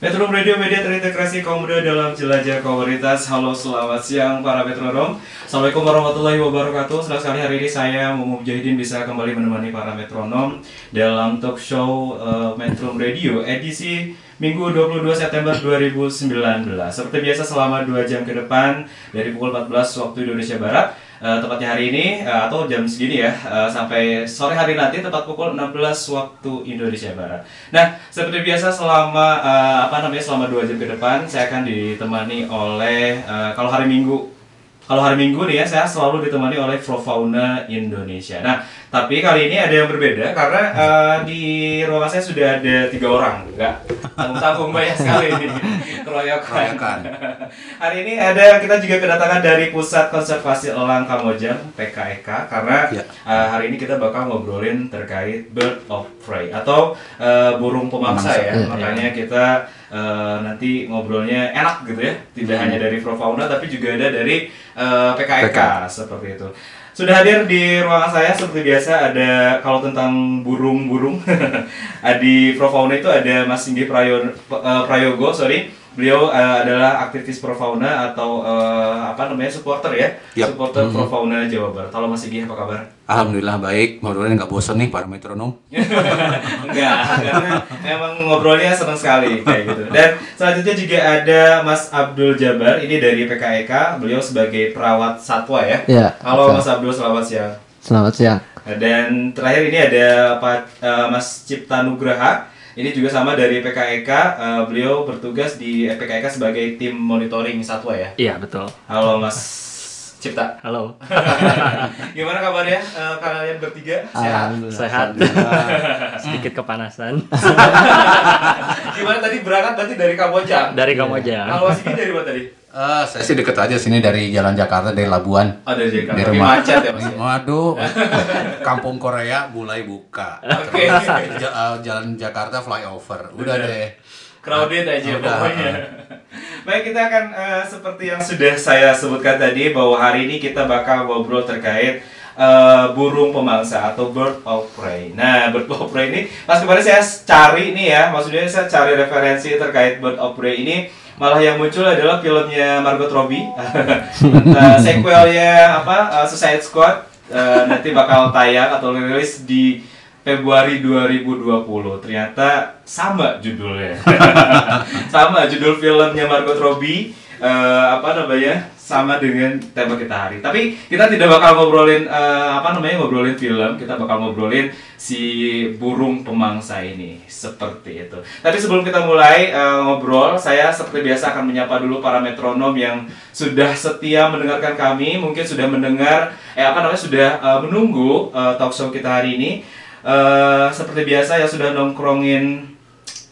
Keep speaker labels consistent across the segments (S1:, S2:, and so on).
S1: Metro Radio Media terintegrasi kaum muda dalam jelajah komunitas. Halo, selamat siang para metronom. Assalamualaikum warahmatullahi wabarakatuh. Senang sekali hari ini saya Mumu Mujahidin bisa kembali menemani para metronom dalam talk show uh, Metro Radio edisi Minggu 22 September 2019. Seperti biasa selama 2 jam ke depan dari pukul 14 waktu Indonesia Barat Eh, tepatnya hari ini eh, atau jam segini ya eh, sampai sore hari nanti tepat pukul 16 waktu Indonesia Barat. Nah, seperti biasa selama eh, apa namanya selama dua jam ke depan saya akan ditemani oleh eh, kalau hari Minggu kalau hari Minggu nih ya saya selalu ditemani oleh Profauna Indonesia. Nah, tapi kali ini ada yang berbeda karena eh, di ruangan saya sudah ada tiga orang, enggak tanggung-tanggung banyak sekali ini keroyokan. hari ini ada kita juga kedatangan dari Pusat Konservasi Elang Kamojang PKEK karena
S2: Ya.
S1: eh, hari ini kita bakal ngobrolin terkait bird of prey atau eh, burung pemangsa
S2: Pemangsa,
S1: ya.
S2: iya.
S1: Makanya kita eh, nanti ngobrolnya enak gitu ya, tidak hanya dari Profauna tapi juga ada dari eh, PKEK seperti itu. Sudah hadir di ruangan saya seperti biasa ada kalau tentang burung-burung di Profauna itu ada Mas Singgi eh, Prayogo, sorry. Beliau eh, adalah aktivis Profauna atau eh, apa namanya supporter ya,
S2: Yap.
S1: supporter Profauna Jawa Barat. Halo Mas Singgi apa kabar?
S2: Alhamdulillah baik, mudah-mudahan nggak bosan nih para metronom.
S1: Enggak, karena emang ngobrolnya senang sekali kayak gitu. Dan selanjutnya juga ada Mas Abdul Jabar, ini dari PKEK, beliau sebagai perawat satwa ya.
S3: Ya,
S1: Halo. Mas Abdul, selamat siang.
S3: Selamat siang.
S1: Dan terakhir ini ada Pak eh, Mas Cipta Nugraha. Ini juga sama dari PKEK, eh, beliau bertugas di PKEK sebagai tim monitoring satwa ya.
S3: Iya, betul.
S1: Halo Mas Cipta.
S3: Halo.
S1: Gimana kabarnya eh, kalian bertiga? Sehat?
S3: Sehat. Sedikit kepanasan.
S1: Gimana tadi berangkat berarti dari Kamojang?
S3: Dari Kamojang.
S1: Kalau Mas Iki dari mana tadi?
S2: Eh, saya sih deket aja sini dari Jalan Jakarta dari Labuan.
S1: Oh dari Jakarta.
S2: Di
S1: Tapi
S2: rumah.
S1: macet ya Mas? ya?
S2: Waduh, kampung Korea mulai buka.
S1: Oke.
S2: Ja- eh, Jalan Jakarta flyover. Udah deh.
S1: Crowded aja
S2: Udah.
S1: pokoknya. Baik kita akan eh, seperti yang sudah saya sebutkan tadi bahwa hari ini kita bakal ngobrol terkait eh, burung pemangsa atau bird of prey. Nah, bird of prey ini pas kemarin saya cari nih ya, maksudnya saya cari referensi terkait bird of prey ini malah yang muncul adalah filmnya Margot Robbie, Eh, sequelnya apa eh, Suicide Squad eh, nanti bakal tayang atau rilis di Februari 2020. Ternyata sama judulnya. sama judul filmnya Margot Robbie eh, apa namanya? sama dengan tema kita hari. Tapi kita tidak bakal ngobrolin eh, apa namanya ngobrolin film, kita bakal ngobrolin si burung pemangsa ini seperti itu. Tapi sebelum kita mulai eh, ngobrol, saya seperti biasa akan menyapa dulu para metronom yang sudah setia mendengarkan kami, mungkin sudah mendengar eh apa namanya sudah eh, menunggu eh, talk show kita hari ini. Eh, seperti biasa ya sudah nongkrongin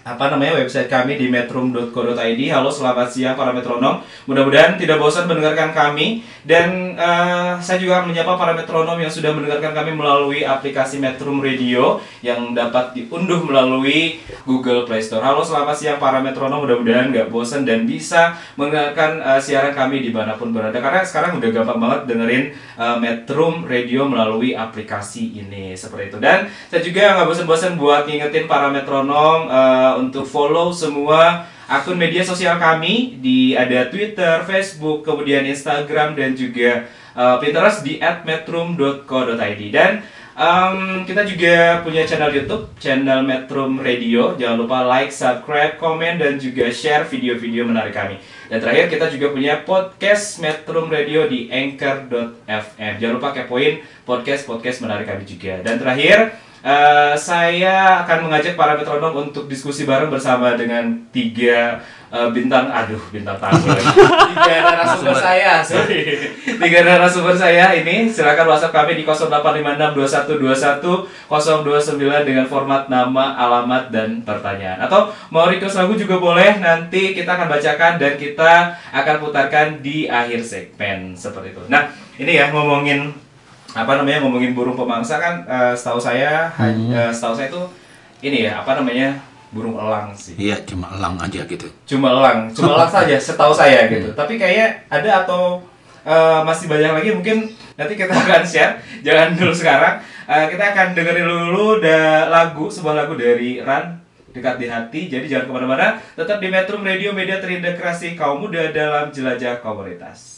S1: apa namanya website kami di metrum.co.id. Halo, selamat siang para metronom. Mudah-mudahan tidak bosan mendengarkan kami dan eh, saya juga menyapa para metronom yang sudah mendengarkan kami melalui aplikasi Metrum Radio yang dapat diunduh melalui Google Play Store. Halo, selamat siang para metronom. Mudah-mudahan nggak bosan dan bisa mendengarkan eh, siaran kami di mana pun berada. Karena sekarang udah gampang banget dengerin eh, Metrum Radio melalui aplikasi ini seperti itu. Dan saya juga nggak bosan-bosan buat ngingetin para metronom eh, untuk follow semua akun media sosial kami di ada Twitter, Facebook, kemudian Instagram dan juga eh, Pinterest di @metrum.co.id dan em, kita juga punya channel YouTube, channel Metrum Radio. Jangan lupa like, subscribe, komen dan juga share video-video menarik kami. Dan terakhir kita juga punya podcast Metrum Radio di anchor.fm. Jangan lupa kepoin podcast-podcast menarik kami juga. Dan terakhir Eh, saya akan mengajak para metronom untuk diskusi bareng bersama dengan tiga eh, bintang, aduh bintang tamu lagi. tiga narasumber saya, sorry. tiga narasumber saya ini. Silakan WhatsApp kami di 08562121 029 dengan format nama, alamat dan pertanyaan. Atau mau request lagu juga boleh. Nanti kita akan bacakan dan kita akan putarkan di akhir segmen seperti itu. Nah, ini ya ngomongin apa namanya ngomongin burung pemangsa kan eh, setahu saya ha- eh, setahu saya itu ini ya apa namanya burung elang sih.
S2: Iya, cuma elang aja gitu.
S1: cuma elang cuma elang saja setahu saya gitu. Tapi kayak ada atau eh, masih banyak lagi mungkin nanti kita akan share. Jangan dulu sekarang. Eh, kita akan dengerin dulu da lagu sebuah lagu dari Ran dekat di hati. Jadi jangan ke mana-mana tetap di Metro Radio media terintegrasi kaum muda dalam jelajah komunitas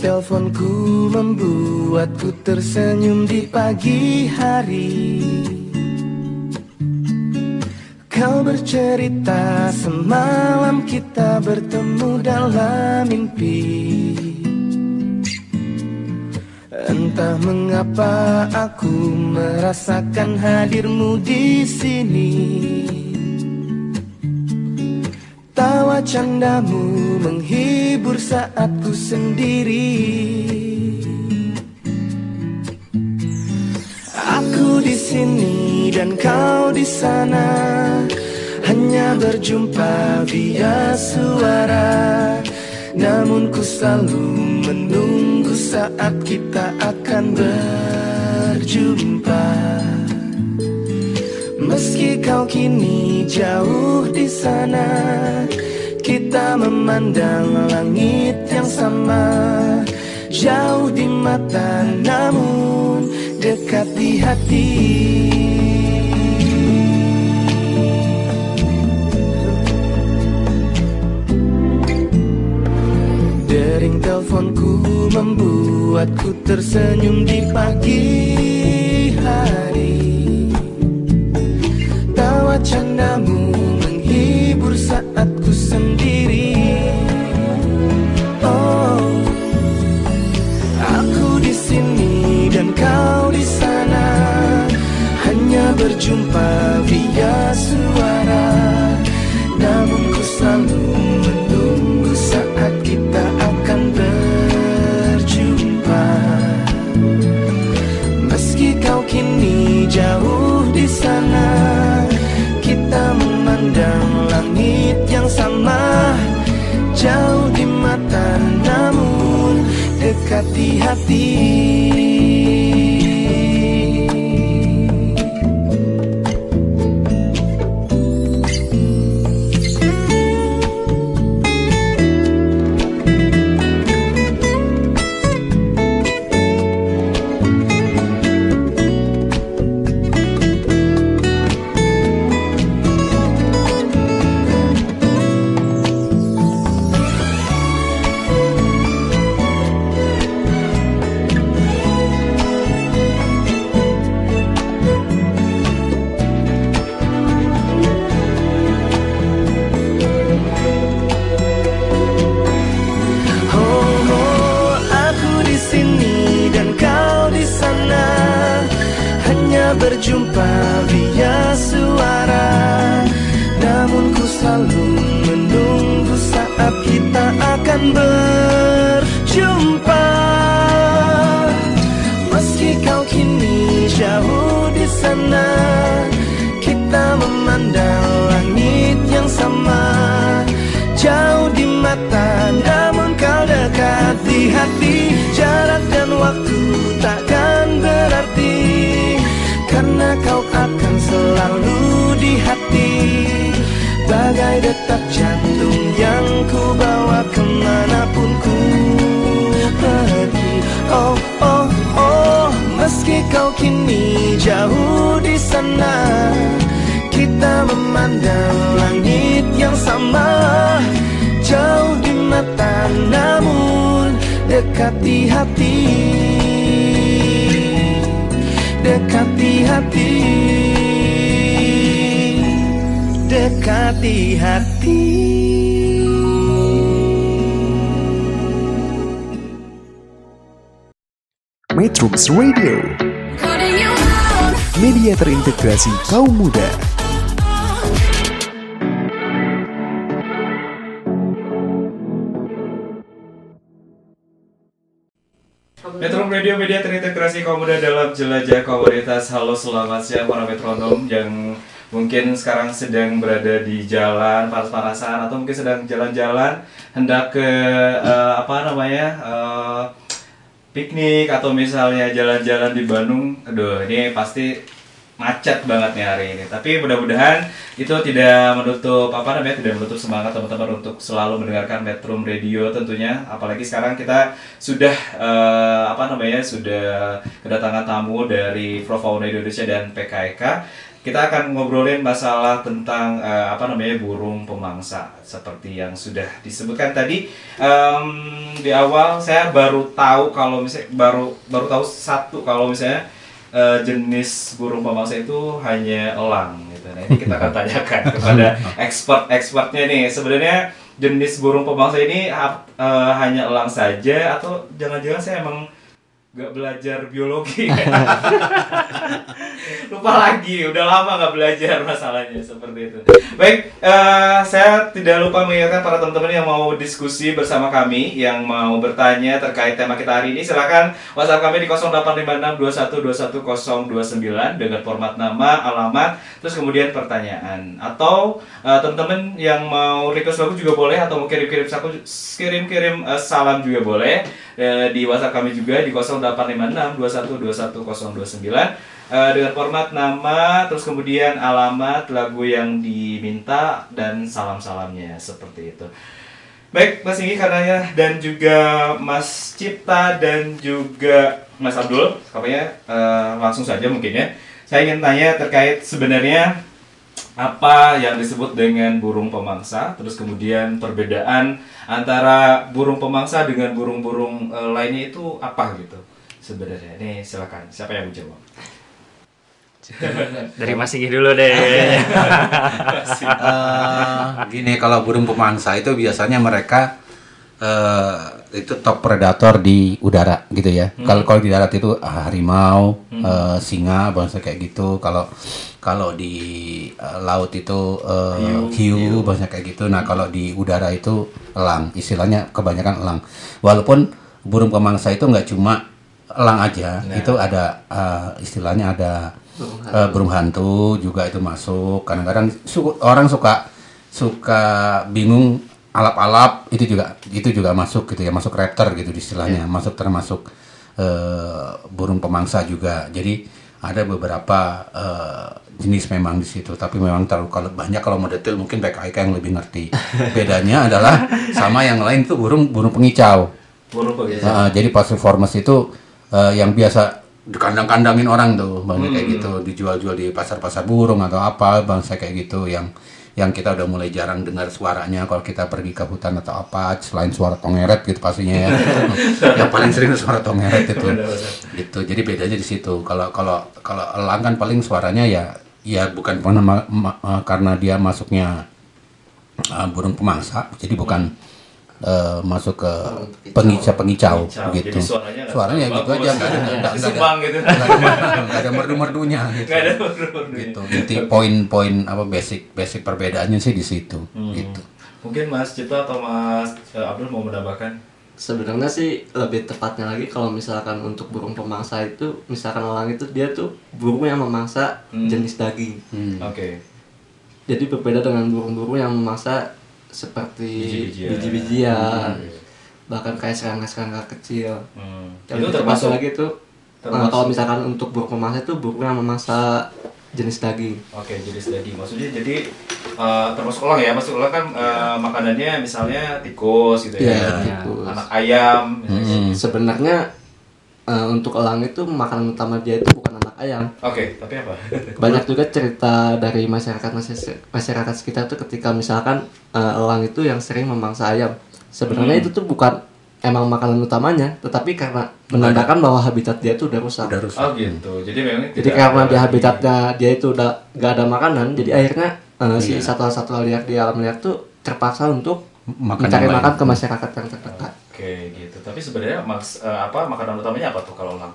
S4: Teleponku membuatku tersenyum di pagi hari. Kau bercerita semalam kita bertemu dalam mimpi. Entah mengapa aku merasakan hadirmu di sini Tawa candamu menghibur saat ku sendiri. Aku di sini dan kau di sana Hanya berjumpa via suara. Namun ku selalu menunggu saat kita akan berjumpa Meski kau kini jauh di sana, kita memandang langit yang sama. Jauh di mata namun dekat di hati. Dering teleponku membuatku tersenyum di pagi Tawa candamu menghibur saat ku sendiri. Oh Aku di sini dan kau di sana. Hanya berjumpa via suara dekat hati Jarak dan waktu takkan berarti Karena kau akan selalu di hati. Bagai detak jantung yang ku bawa ke mana pun ku pergi. Oh, oh, oh Meski kau kini jauh di sana Kita memandang langit yang sama
S5: Jauh di mata namun hati. Dekati hati. Dekati hati.
S6: Metrums Radio, media terintegrasi kaum muda.
S1: Metro Radio Media terintegrasi kaum muda dalam jelajah komunitas. Halo selamat siang para metronom yang mungkin sekarang sedang berada di jalan panas-panasan atau mungkin sedang jalan-jalan hendak ke eh, apa namanya eh, piknik atau misalnya jalan-jalan di Bandung. Aduh ini pasti macet banget nih hari ini. Tapi mudah-mudahan itu tidak menutup apa namanya tidak menutup semangat teman-teman untuk selalu mendengarkan Metro Radio tentunya. Apalagi sekarang kita sudah eh, apa namanya sudah kedatangan tamu dari Profauna Indonesia dan PKK. Kita akan ngobrolin masalah tentang eh, apa namanya burung pemangsa seperti yang sudah disebutkan tadi Em, di awal saya baru tahu kalau misalnya baru baru tahu satu kalau misalnya eh, jenis burung pemangsa itu hanya elang gitu. Nah, ini kita akan tanyakan kepada expert-expertnya nih. Sebenarnya jenis burung pemangsa ini eh, hanya elang saja atau jangan-jangan saya emang nggak belajar biologi. Lupa lagi udah lama nggak belajar masalahnya seperti itu. Baik eh, saya tidak lupa mengingatkan para teman-teman yang mau diskusi bersama kami yang mau bertanya terkait tema kita hari ini silakan WhatsApp kami di 085621211029 dengan format nama alamat terus kemudian pertanyaan. Atau eh, teman-teman yang mau request lagu juga boleh atau mau kirim-kirim kirim-kirim eh, salam juga boleh Eh, di WhatsApp kami juga di 085621211029 Eh, dengan format nama terus kemudian alamat lagu yang diminta dan salam-salamnya seperti itu. Baik, Mas Inggi karena dan juga Mas Cipta dan juga Mas Abdul, kabarnya eh, langsung saja mungkin ya. Saya ingin tanya terkait sebenarnya apa yang disebut dengan burung pemangsa, terus kemudian perbedaan antara burung pemangsa dengan burung-burung eh, lainnya itu apa gitu sebenarnya. Nih silakan, siapa yang menjawab?
S3: Dari Mas Singgi dulu deh.
S2: Eh, gini kalau burung pemangsa itu biasanya mereka eh, itu top predator di udara gitu ya. Kalau kalau di darat itu ah, harimau, eh, singa, bangsa kayak gitu. Kalau kalau di eh, laut itu eh, hiu, bangsa kayak gitu. Nah kalau di udara itu elang, istilahnya kebanyakan elang. Walaupun burung pemangsa itu nggak cuma elang aja, itu ada eh, istilahnya ada eh, burung hantu juga itu masuk. Kadang-kadang su- orang suka suka bingung alap-alap itu juga itu juga masuk gitu ya, masuk raptor gitu istilahnya, masuk termasuk eh, burung pemangsa juga. Jadi ada beberapa eh, jenis memang di situ, tapi memang terlalu kalau banyak kalau mau detail mungkin PKIK yang lebih ngerti. Bedanya adalah sama yang lain itu burung burung pengicau.
S1: Burung begitu.
S2: Nah, jadi passivormus itu eh, yang biasa dikandang-kandangin orang tuh, bang kayak gitu, dijual-jual di pasar-pasar burung atau apa, bangsa kayak gitu yang yang kita udah mulai jarang dengar suaranya kalau kita pergi ke hutan atau apa selain suara tongeret gitu pastinya ya. Yang paling sering suara tongeret itu. Gitu. Jadi bedanya di situ. Kalau kalau kalau elang kan paling suaranya ya ya bukan karena eh, karena dia masuknya uh, burung pemangsa jadi bukan uh, masuk ke pengicau pengicau gitu
S1: jadi suaranya
S2: gitu aja
S1: bagus.
S2: nggak ada nggak nggak ada
S1: Sumbang gitu.
S2: nggak ada merdu-merdunya gitu
S1: ada burung
S2: gitu inti poin-poin apa basic basic perbedaannya sih di situ
S1: Hmm.
S2: gitu
S1: Mungkin Mas Cipta atau Mas eh, Abdul mau menambahkan?
S7: Sebenarnya sih lebih tepatnya lagi kalau misalkan untuk burung pemangsa itu, misalkan elang itu dia tuh burung yang memangsa
S1: Hmm.
S7: jenis daging.
S1: Oke.
S7: Jadi berbeda dengan burung-burung yang memangsa seperti
S1: Biji-bijian.
S7: biji-bijian, bahkan kayak serangga-serangga kecil.
S1: Hmm.
S7: Dan
S1: Itu termasuk
S7: lagi itu eh,
S1: termasuk-
S7: kalau misalkan untuk burung pemangsa itu burung yang memangsa jenis daging.
S1: Oke, jenis daging. Maksudnya jadi eh, termasuk elang ya. Masuk elang kan eh, makanannya misalnya tikus gitu ya.
S7: Iya, tikus.
S1: Anak ayam.
S2: Hmm.
S7: Sebenarnya eh, untuk elang itu makanan utama dia itu ayam.
S1: Oke, tapi apa?
S7: banyak juga cerita dari masyarakat masyarakat sekitar tuh ketika misalkan eh, elang itu yang sering memangsa ayam sebenarnya
S1: Hmm.
S7: itu tuh bukan emang makanan utamanya, tetapi karena menandakan bahwa habitat dia itu udah rusak.
S2: Udah rusak.
S1: Oh gitu. Jadi memang
S7: Jadi karena
S1: ada
S7: di
S1: lagi-
S7: habitatnya dia itu udah gak ada makanan, jadi akhirnya si
S2: Iya.
S7: satwa-satwa liar di alam liar tuh terpaksa untuk
S2: Makan
S7: mencari makan ke masyarakat yang terdekat.
S1: Oke gitu. Tapi sebenarnya maks eh, apa makanan utamanya apa tuh kalau elang?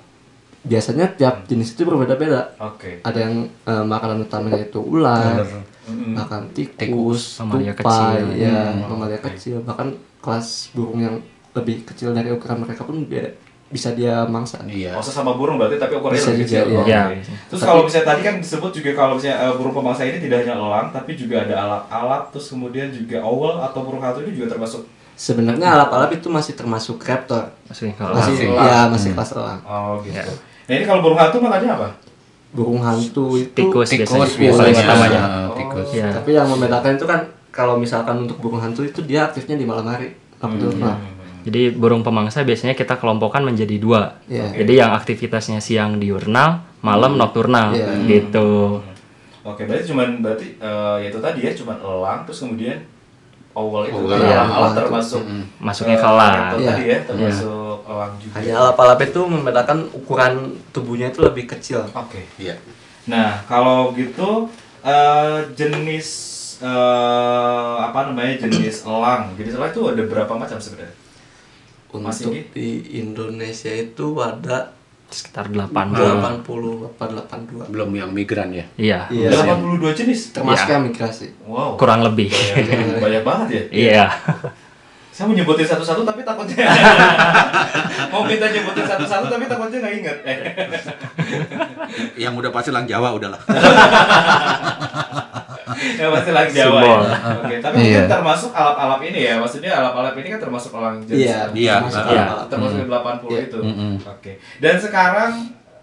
S7: Biasanya tiap jenis itu berbeda-beda.
S1: Oke.
S7: Ada yang eh, makanan utamanya itu ular,
S1: Mm-mm.
S7: makan tikus,
S3: mamalia
S7: tupai,
S3: kecil.
S7: ya,
S1: Hmm,
S7: mamalia kecil, bahkan kelas burung yang lebih kecil dari ukuran mereka pun dia bisa dia mangsa.
S2: Iya.
S1: Maksudnya sama burung berarti tapi ukurannya
S7: Bisa
S1: lebih
S7: juga,
S1: kecil.
S7: iya.
S3: Iya.
S1: Terus kalau misalnya tadi kan disebut juga kalau misalnya eh, burung pemangsa ini tidak hanya elang tapi juga ada alat-alat terus kemudian juga owl atau burung hantu ini juga termasuk
S7: Sebenarnya alap-alap itu masih termasuk raptor.
S3: Maksudnya kalau
S7: Masih,
S1: elang.
S7: ya masih kelas elang.
S1: oh gitu.
S3: Ya.
S1: Nah ini kalau burung hantu makannya apa?
S7: Burung hantu itu
S3: tikus biasanya
S2: Tikus biasanya.
S3: utamanya.
S2: Ah, tikus.
S3: Iya.
S7: Tapi yang membedakan itu kan kalau misalkan untuk burung hantu itu dia aktifnya di malam hari. Nocturnal.
S3: Jadi burung pemangsa biasanya kita kelompokkan menjadi dua.
S7: Iya.
S3: Jadi yang aktivitasnya siang diurnal, malam nokturnal
S7: Iya.
S3: gitu.
S1: Oke, berarti cuman berarti eh, ya itu tadi ya cuman elang terus kemudian owl itu
S2: Owl,
S1: karena
S3: iya.
S1: elang
S7: Elang
S1: termasuk
S3: Masuknya
S1: eh,
S3: ke elang.
S1: raptor
S7: Iya.
S1: tadi ya termasuk elang juga.
S7: Hanya alap-alap itu membedakan ukuran tubuhnya itu lebih kecil.
S1: Oke.
S2: Iya.
S1: Nah, kalau gitu eh, jenis eh, apa namanya jenis elang. Jenis elang itu ada berapa macam sebenarnya? Masih
S7: Untuk di Indonesia itu ada
S3: Sekitar 80.
S7: 80 apa 82.
S2: Belum yang migran ya.
S3: Iya.
S7: Iya.
S1: 82 jenis.
S7: Termasuk
S3: Iya.
S7: yang migrasi.
S1: Wow.
S3: Kurang lebih.
S1: Banyak, banyak banget ya.
S3: Iya.
S1: Saya mau nyebutin satu-satu tapi takutnya mau minta nyebutin satu-satu tapi takutnya nggak inget. Eh.
S2: Yang udah pasti lang Jawa udahlah.
S1: ya pasti lagi Jawa
S3: Simbol.
S1: ya. Oke, tapi
S2: Iya.
S1: mungkin termasuk alap-alap ini ya. Maksudnya alap-alap ini kan termasuk elang jenis
S7: Iya,
S2: Iya,
S7: termasuk
S2: iya.
S7: alap-alap.
S1: termasuk dari 80
S7: Iya.
S1: itu.
S2: Mm-mm.
S1: Oke. Dan sekarang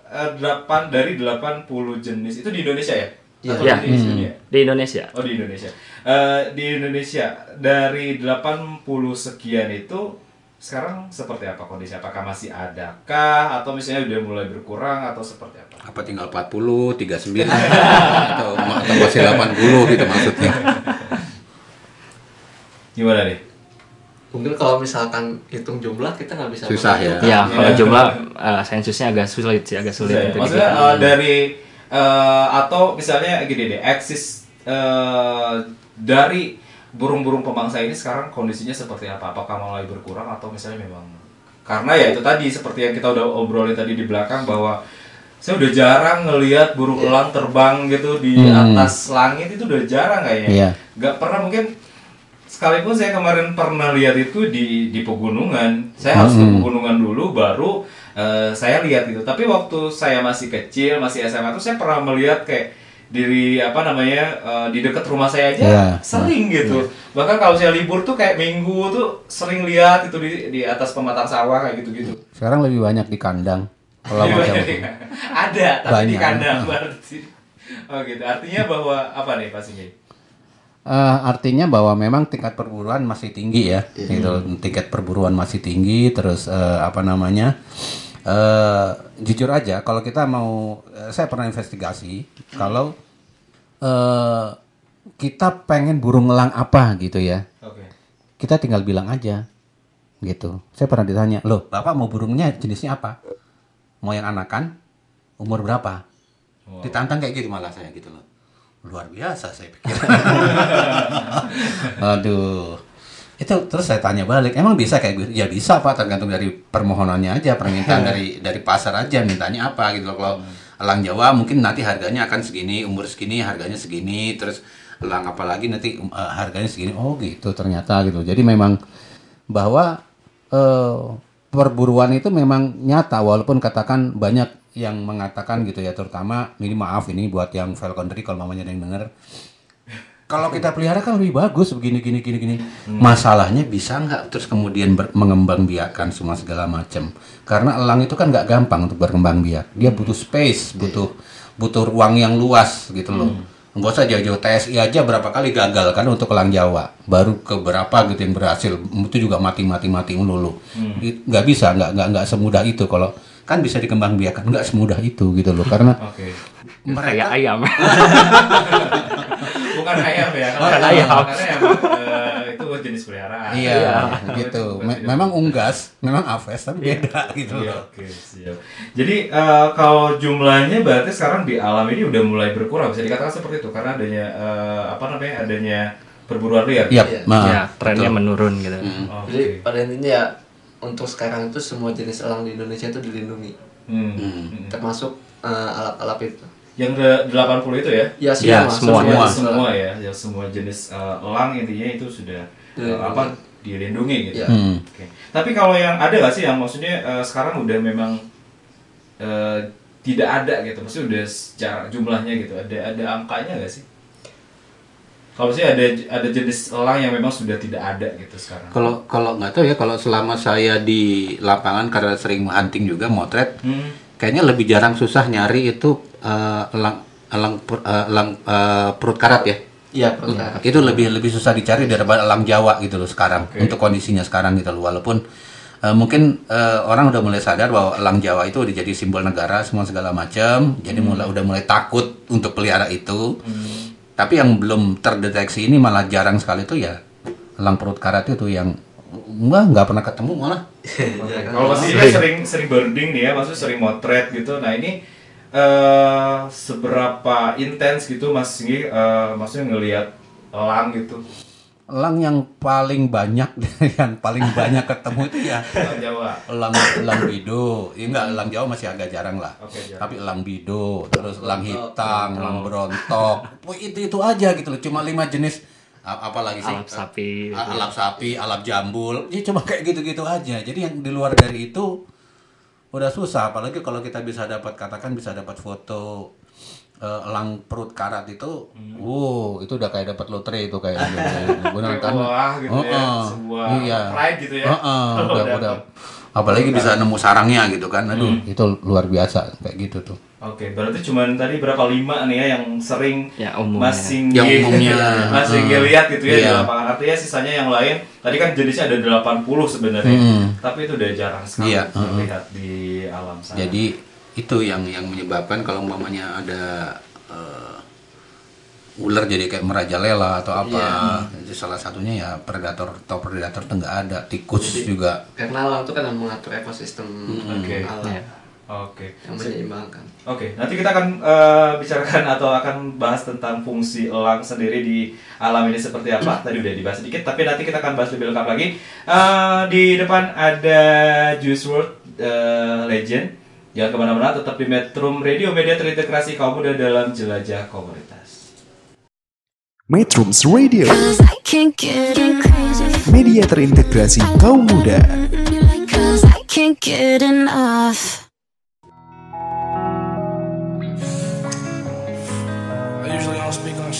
S1: eh, 8 dari 80 jenis itu di Indonesia ya?
S7: Iya.
S1: Atau
S3: Iya.
S1: di dunia?
S3: Di Indonesia.
S1: Oh, di Indonesia. Eh, di Indonesia dari 80 sekian itu sekarang seperti apa kondisi? Apakah masih adakah atau misalnya udah mulai berkurang atau seperti apa?
S2: Apa tinggal 40, 39 atau, atau masih 80 gitu maksudnya.
S1: Gimana nih?
S7: Mungkin kalau misalkan hitung jumlah kita nggak bisa
S2: Susah ya.
S3: Ya, kalau jumlah eh, sensusnya agak sulit sih, agak sulit
S1: Susah ya? Maksudnya eh, dari eh, atau misalnya gini deh, eksis eh, dari burung-burung pemangsa ini sekarang kondisinya seperti apa? Apakah mulai berkurang atau misalnya memang karena ya itu tadi seperti yang kita udah obrolin tadi di belakang bahwa saya udah jarang ngelihat burung elang terbang gitu di
S2: Hmm.
S1: atas langit itu udah jarang kayaknya.
S2: Iya.
S1: Gak pernah mungkin sekalipun saya kemarin pernah lihat itu di di pegunungan. Saya harus ke
S2: Hmm.
S1: pegunungan dulu baru eh, saya lihat itu. Tapi waktu saya masih kecil, masih SMA tuh saya pernah melihat kayak diri apa namanya eh, di dekat rumah saya aja
S2: Iya.
S1: sering gitu. Bahkan kalau saya libur tuh kayak minggu tuh sering lihat itu di di atas pematang sawah kayak gitu-gitu.
S2: Sekarang lebih banyak di kandang. Kalau
S1: Di-
S2: macam
S1: ada tapi di
S2: Banyak.
S1: kandang berarti. Oh gitu. Artinya bahwa apa nih Singgih?
S2: Eh, artinya bahwa memang tingkat perburuan masih tinggi ya, gitu. Tingkat perburuan masih tinggi, terus eh, apa namanya? Eh jujur aja, kalau kita mau, eh, saya pernah investigasi, kalau eh kita pengen burung elang apa gitu ya,
S1: Oke.
S2: kita tinggal bilang aja, gitu. Saya pernah ditanya, loh, bapak mau burungnya jenisnya apa? Mau yang anakan? Umur berapa? Ditantang kayak gitu malah saya gitu loh. Luar biasa saya pikir. Aduh. Itu terus saya tanya balik, emang bisa kayak gitu? Ya bisa Pak, tergantung dari permohonannya aja, permintaan dari dari pasar aja mintanya apa gitu loh. Kalau elang Jawa mungkin nanti harganya akan segini, umur segini, harganya segini, terus elang apalagi nanti eh, harganya segini. Oh gitu ternyata gitu. Jadi memang bahwa eh, perburuan itu memang nyata walaupun katakan banyak yang mengatakan gitu ya terutama ini maaf ini buat yang falconry kalau mamanya ada yang denger kalau kita pelihara kan lebih bagus begini gini gini gini. Masalahnya bisa nggak terus kemudian ber- mengembang biakan semua segala macam? Karena elang itu kan nggak gampang untuk berkembang biak. Dia butuh space butuh butuh ruang yang luas gitu loh. Nggak usah jauh-jauh TSI aja berapa kali gagal kan untuk elang Jawa. Baru ke berapa gitu yang berhasil itu juga mati mati mati melulu It- nggak bisa nggak nggak nggak semudah itu. Kalau kan bisa dikembang biakan nggak semudah itu gitu loh. Karena
S1: Oke.
S3: Kayak ayam.
S1: Bukan ayam ya.
S3: Bukan
S1: Kalau-
S3: ayam.
S1: Karena emang eh, itu jenis peliharaan.
S2: Iya,
S1: itu
S2: gitu.
S1: bukan
S2: Me-
S1: tidak-
S2: memang unggas, memang aves tapi beda gitu
S1: Iya, oke, siap. Jadi eh, kalau jumlahnya berarti sekarang di alam ini udah mulai berkurang bisa dikatakan seperti itu karena adanya eh, apa namanya adanya perburuan liar.
S2: Iya,
S7: Iya.
S2: nah,
S3: ya trennya
S2: betul.
S3: menurun gitu.
S1: Oke.
S7: Jadi pada intinya ya untuk sekarang itu semua jenis elang di Indonesia itu dilindungi,
S1: Hmm. Hmm.
S7: termasuk eh, alat-alat itu.
S1: Yang ke 80 itu ya?
S7: Ya
S3: Ya,
S7: semua,
S3: semua.
S1: Semua, semua ya, ya semua jenis eh, elang intinya itu sudah
S7: Dilindungi.
S1: apa dilindungi gitu.
S7: Iya.
S2: Hmm.
S1: Oke. Tapi kalau yang ada nggak sih yang maksudnya eh, sekarang udah memang eh, tidak ada gitu, maksudnya udah secara jumlahnya gitu, ada ada angkanya nggak sih? Kalau sih ada ada jenis elang yang memang sudah tidak ada gitu sekarang.
S2: Kalau kalau nggak tahu ya kalau selama saya di lapangan karena sering hunting juga motret,
S1: Hmm.
S2: Kayaknya lebih jarang susah nyari itu eh, elang elang per- eh, elang eh, perut karat ya.
S7: Iya, perkara.
S2: Itu lebih lebih susah dicari daripada elang Jawa gitu loh sekarang
S1: Oke.
S2: untuk kondisinya sekarang gitu loh. Walaupun eh, mungkin eh, orang udah mulai sadar bahwa elang Jawa itu udah jadi simbol negara semua segala macam. Jadi mulai udah mulai takut untuk pelihara itu. Tapi yang belum terdeteksi ini malah jarang sekali tuh ya elang perut karat itu yang enggak nggak pernah ketemu malah.
S7: Iya, kan?
S1: Kalau Mas Ida sering sering birding nih ya, maksudnya sering motret gitu. Nah ini eh seberapa intens gitu Mas Singgi eh, maksudnya ngelihat elang gitu.
S2: Elang yang paling banyak yang paling banyak ketemu itu ya
S1: Elang Jawa.
S2: elang elang bido. Ya enggak elang Jawa masih agak jarang lah.
S1: Oke, jarang.
S2: Tapi elang bido, terus elang hitam, elang berontok. Itu itu aja gitu loh. Cuma lima jenis apa lagi sih?
S3: Alap sapi.
S2: Alap sapi, alap jambul. Ya cuma kayak gitu-gitu aja. Jadi yang di luar dari itu udah susah apalagi kalau kita bisa dapat katakan bisa dapat foto eh, elang perut karat itu, wow itu udah kayak dapat lotre itu kayak benar kan?
S1: Wah, gitu ya,
S2: Heeh.
S1: sebuah
S2: iya.
S1: pride gitu ya.
S2: Heeh,
S1: Kalau
S2: udah, udah. Apalagi bisa nemu sarangnya gitu kan, aduh
S1: Hmm.
S2: itu luar biasa kayak gitu tuh.
S1: Oke, berarti cuman tadi berapa lima nih ya yang sering
S3: Ya, umumnya.
S1: Mas Singgi
S2: Yang umumnya.
S1: Mas Singgi
S2: Heeh.
S1: lihat gitu ya di
S2: Iya.
S1: lapangan. Artinya sisanya yang lain tadi kan jenisnya ada 80 sebenarnya.
S2: Hmm.
S1: Tapi itu udah jarang sekali
S2: Iya, heeh.
S1: terlihat di alam sana.
S2: Jadi itu yang yang menyebabkan kalau umpamanya ada eh, ular jadi kayak merajalela atau apa, itu salah satunya ya predator atau predator itu nggak ada, tikus juga.
S7: Karena alam itu kan yang mengatur ekosistem
S1: Oke.
S7: alam
S3: Iya.
S1: Oke.
S7: yang menyeimbangkan.
S1: Oke, nanti kita akan eh, bicarakan atau akan bahas tentang fungsi elang sendiri di alam ini seperti apa. Tadi udah dibahas sedikit, tapi nanti kita akan bahas lebih lengkap lagi. Eh, di depan ada Juice WRLD eh, Legend. Jangan ke mana-mana, tetap di Metro Radio, media terintegrasi kaum muda dalam jelajah komunitas.
S6: Metrums Radio, media terintegrasi kaum muda.
S8: I
S9: usually don't speak on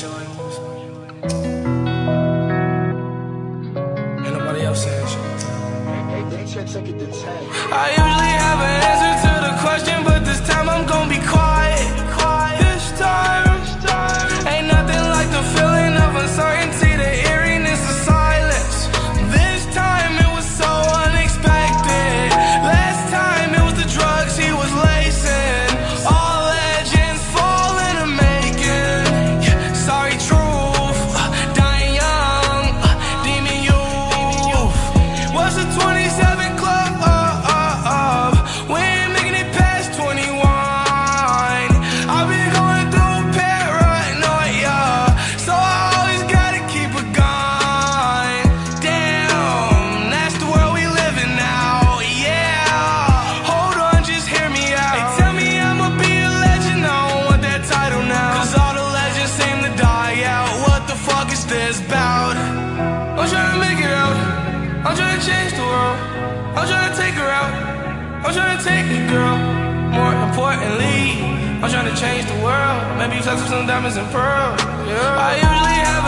S9: Flex with some diamonds and pearls. Yeah. I usually have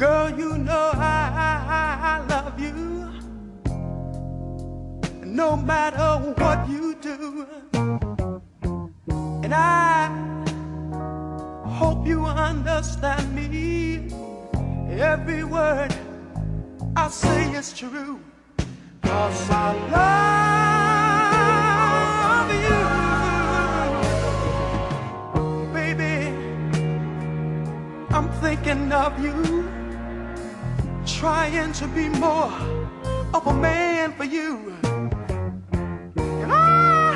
S5: Girl, you know I, I love you. No matter what you do. And I hope you understand me. Every word I say is true. Cause I love you. Baby, I'm thinking of you. Trying to be more of a man for you. And I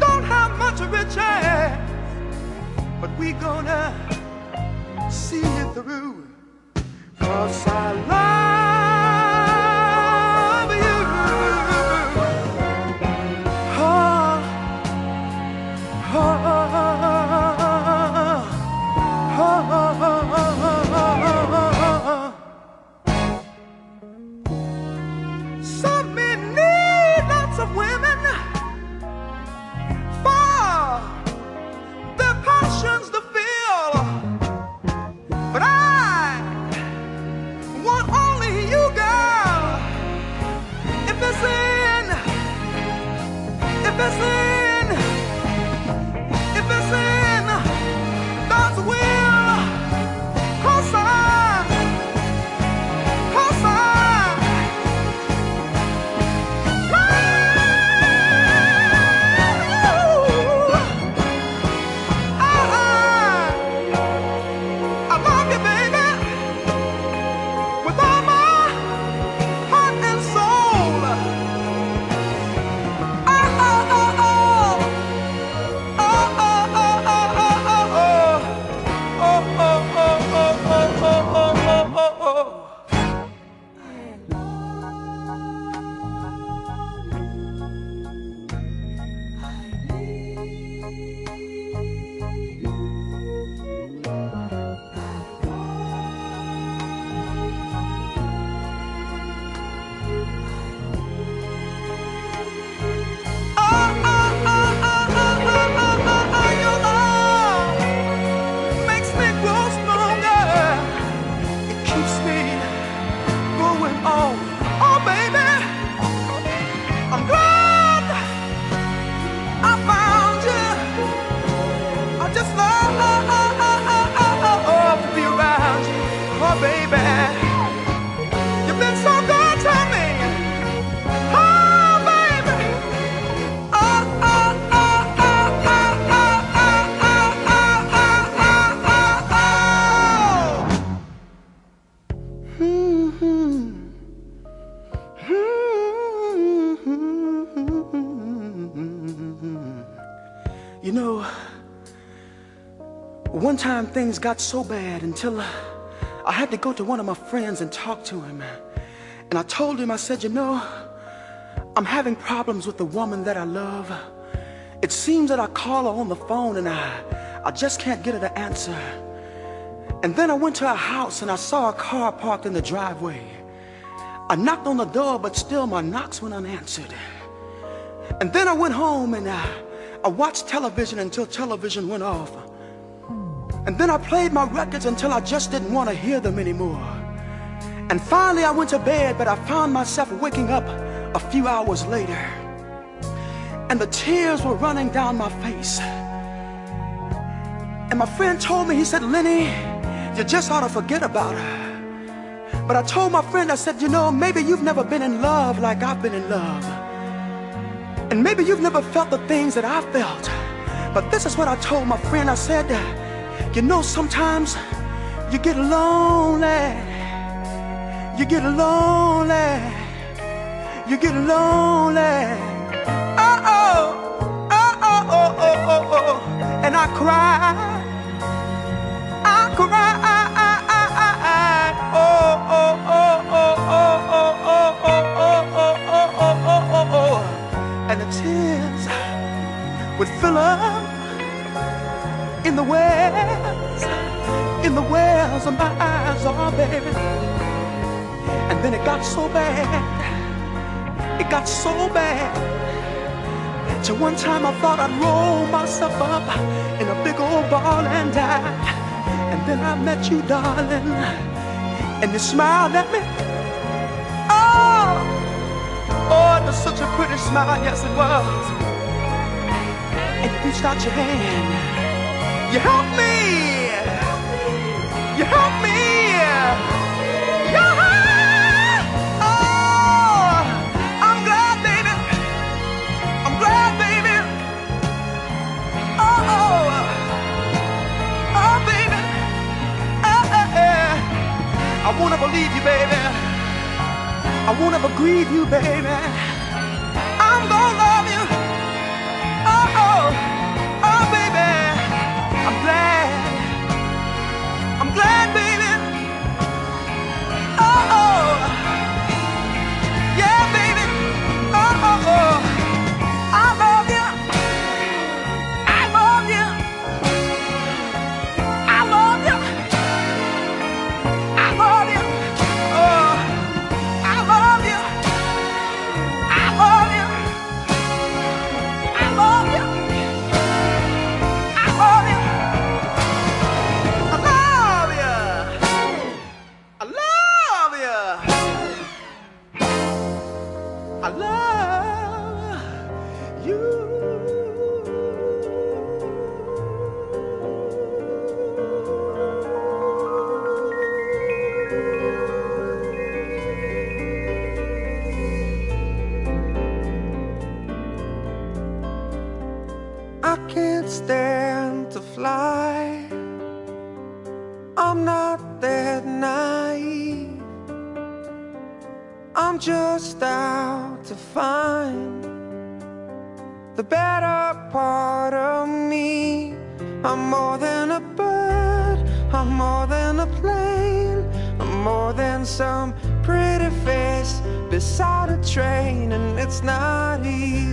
S5: don't have much riches, but we're gonna see it through. Cause I love time things got so bad until uh, I had to go to one of my friends and talk to him. And I told him, I said, you know, I'm having problems with the woman that I love. It seems that I call her on the phone and I, I just can't get her to answer. And then I went to her house and I saw a car parked in the driveway. I knocked on the door, but still my knocks went unanswered. And then I went home and I, I watched television until television went off. And then I played my records until I just didn't want to hear them anymore. And finally I went to bed, but I found myself waking up a few hours later. And the tears were running down my face. And my friend told me, he said, Lenny, you just ought to forget about her. But I told my friend, I said, you know, maybe you've never been in love like I've been in love. And maybe you've never felt the things that I felt. But this is what I told my friend. I said, you know, sometimes you get lonely. You get lonely. You get lonely. Oh, oh, oh, oh, oh, oh, oh, oh. And I cry. I cry. Oh, oh, oh, oh, oh, oh, oh, oh, oh, oh, oh, oh, oh, oh. And the tears would fill up in the wells, in the wells of my eyes, oh baby. And then it got so bad, it got so bad. To one time I thought I'd roll myself up in a big old ball and die. And
S10: then I met you, darling, and you smiled at me. Oh, oh, it was such a pretty smile, yes it was. And you reached out your hand. You help me. You help me. Yeah. Oh, I'm glad, baby. I'm glad, baby. Oh, oh, oh baby. Oh, oh. I won't ever leave you, baby. I won't ever grieve you, baby. glad train and it's not easy.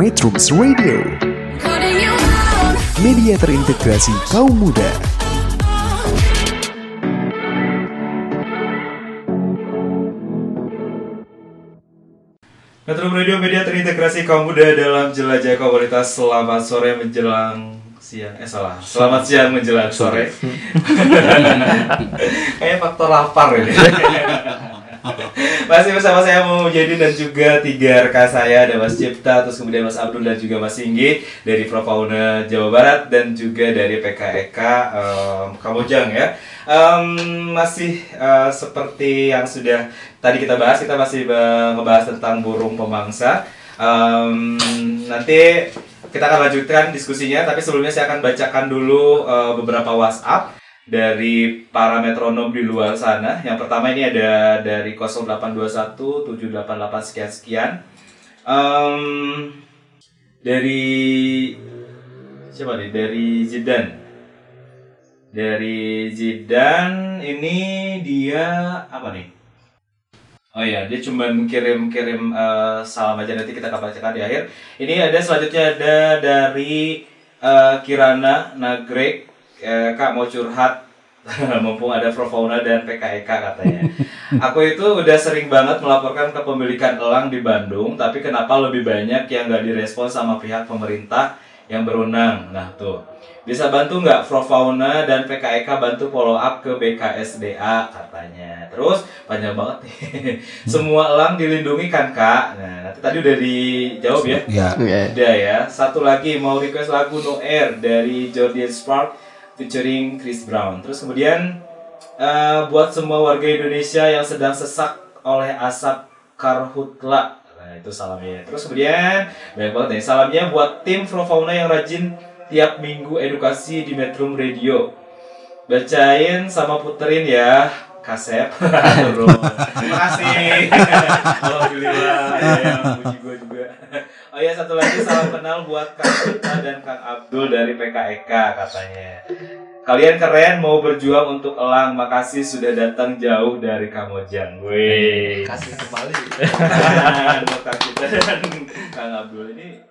S6: Metrums Radio. Media terintegrasi kaum muda.
S1: Metrum Radio Media terintegrasi kaum muda dalam jelajah komunitas Selamat sore menjelang siang. Eh salah. Selamat siang menjelang sore. Kayak faktor lapar ini ya. Masih bersama saya Muhammad Mujahidin dan juga tiga rekan saya ada Mas Cipta, terus kemudian Mas Abdul dan juga Mas Singgi dari Profauna Jawa Barat dan juga dari PKEK em, Kamojang ya. Em, masih eh, seperti yang sudah tadi kita bahas, kita masih ngebahas tentang burung pemangsa. Em, nanti kita akan lanjutkan diskusinya, tapi sebelumnya saya akan bacakan dulu eh, beberapa WhatsApp dari para metronom di luar sana. Yang pertama ini ada dari 0821 788 sekian sekian. Em, dari siapa nih? Dari Zidan. Dari Zidan ini dia apa nih? Oh iya, dia cuma kirim-kirim eh, salam aja nanti kita akan bacakan di akhir. Ini ada selanjutnya ada dari eh, Kirana Nagrek Eh, Kak mau curhat mumpung ada Profauna dan PKEK katanya. Aku itu udah sering banget melaporkan kepemilikan elang di Bandung, tapi kenapa lebih banyak yang nggak direspon sama pihak pemerintah yang berwenang? Nah tuh, bisa bantu nggak Profauna dan PKEK bantu follow up ke BKSDA katanya. Terus panjang banget nih. Semua elang dilindungi kan kak? Nah nanti tadi udah dijawab ya.
S2: Ya.
S1: Udah ya. Satu lagi mau request lagu No Air dari Jordan Spark featuring Chris Brown. Terus kemudian eh, buat semua warga Indonesia yang sedang sesak oleh asap karhutla. Nah, itu salamnya. Terus kemudian banyak banget nih salamnya buat tim Profauna yang rajin tiap minggu edukasi di Metro Radio. Bacain sama puterin ya. Kasep. Terima kasih. Alhamdulillah. Ya, yang puji gue juga. Oh iya satu lagi salam kenal buat Kang Cipta dan Kang Abdul dari PKEK katanya. Kalian keren mau berjuang untuk elang. Makasih sudah datang jauh dari Kamojang. Wih.
S7: Kasih kembali.
S1: Buat Kang Cipta dan Kang Abdul ini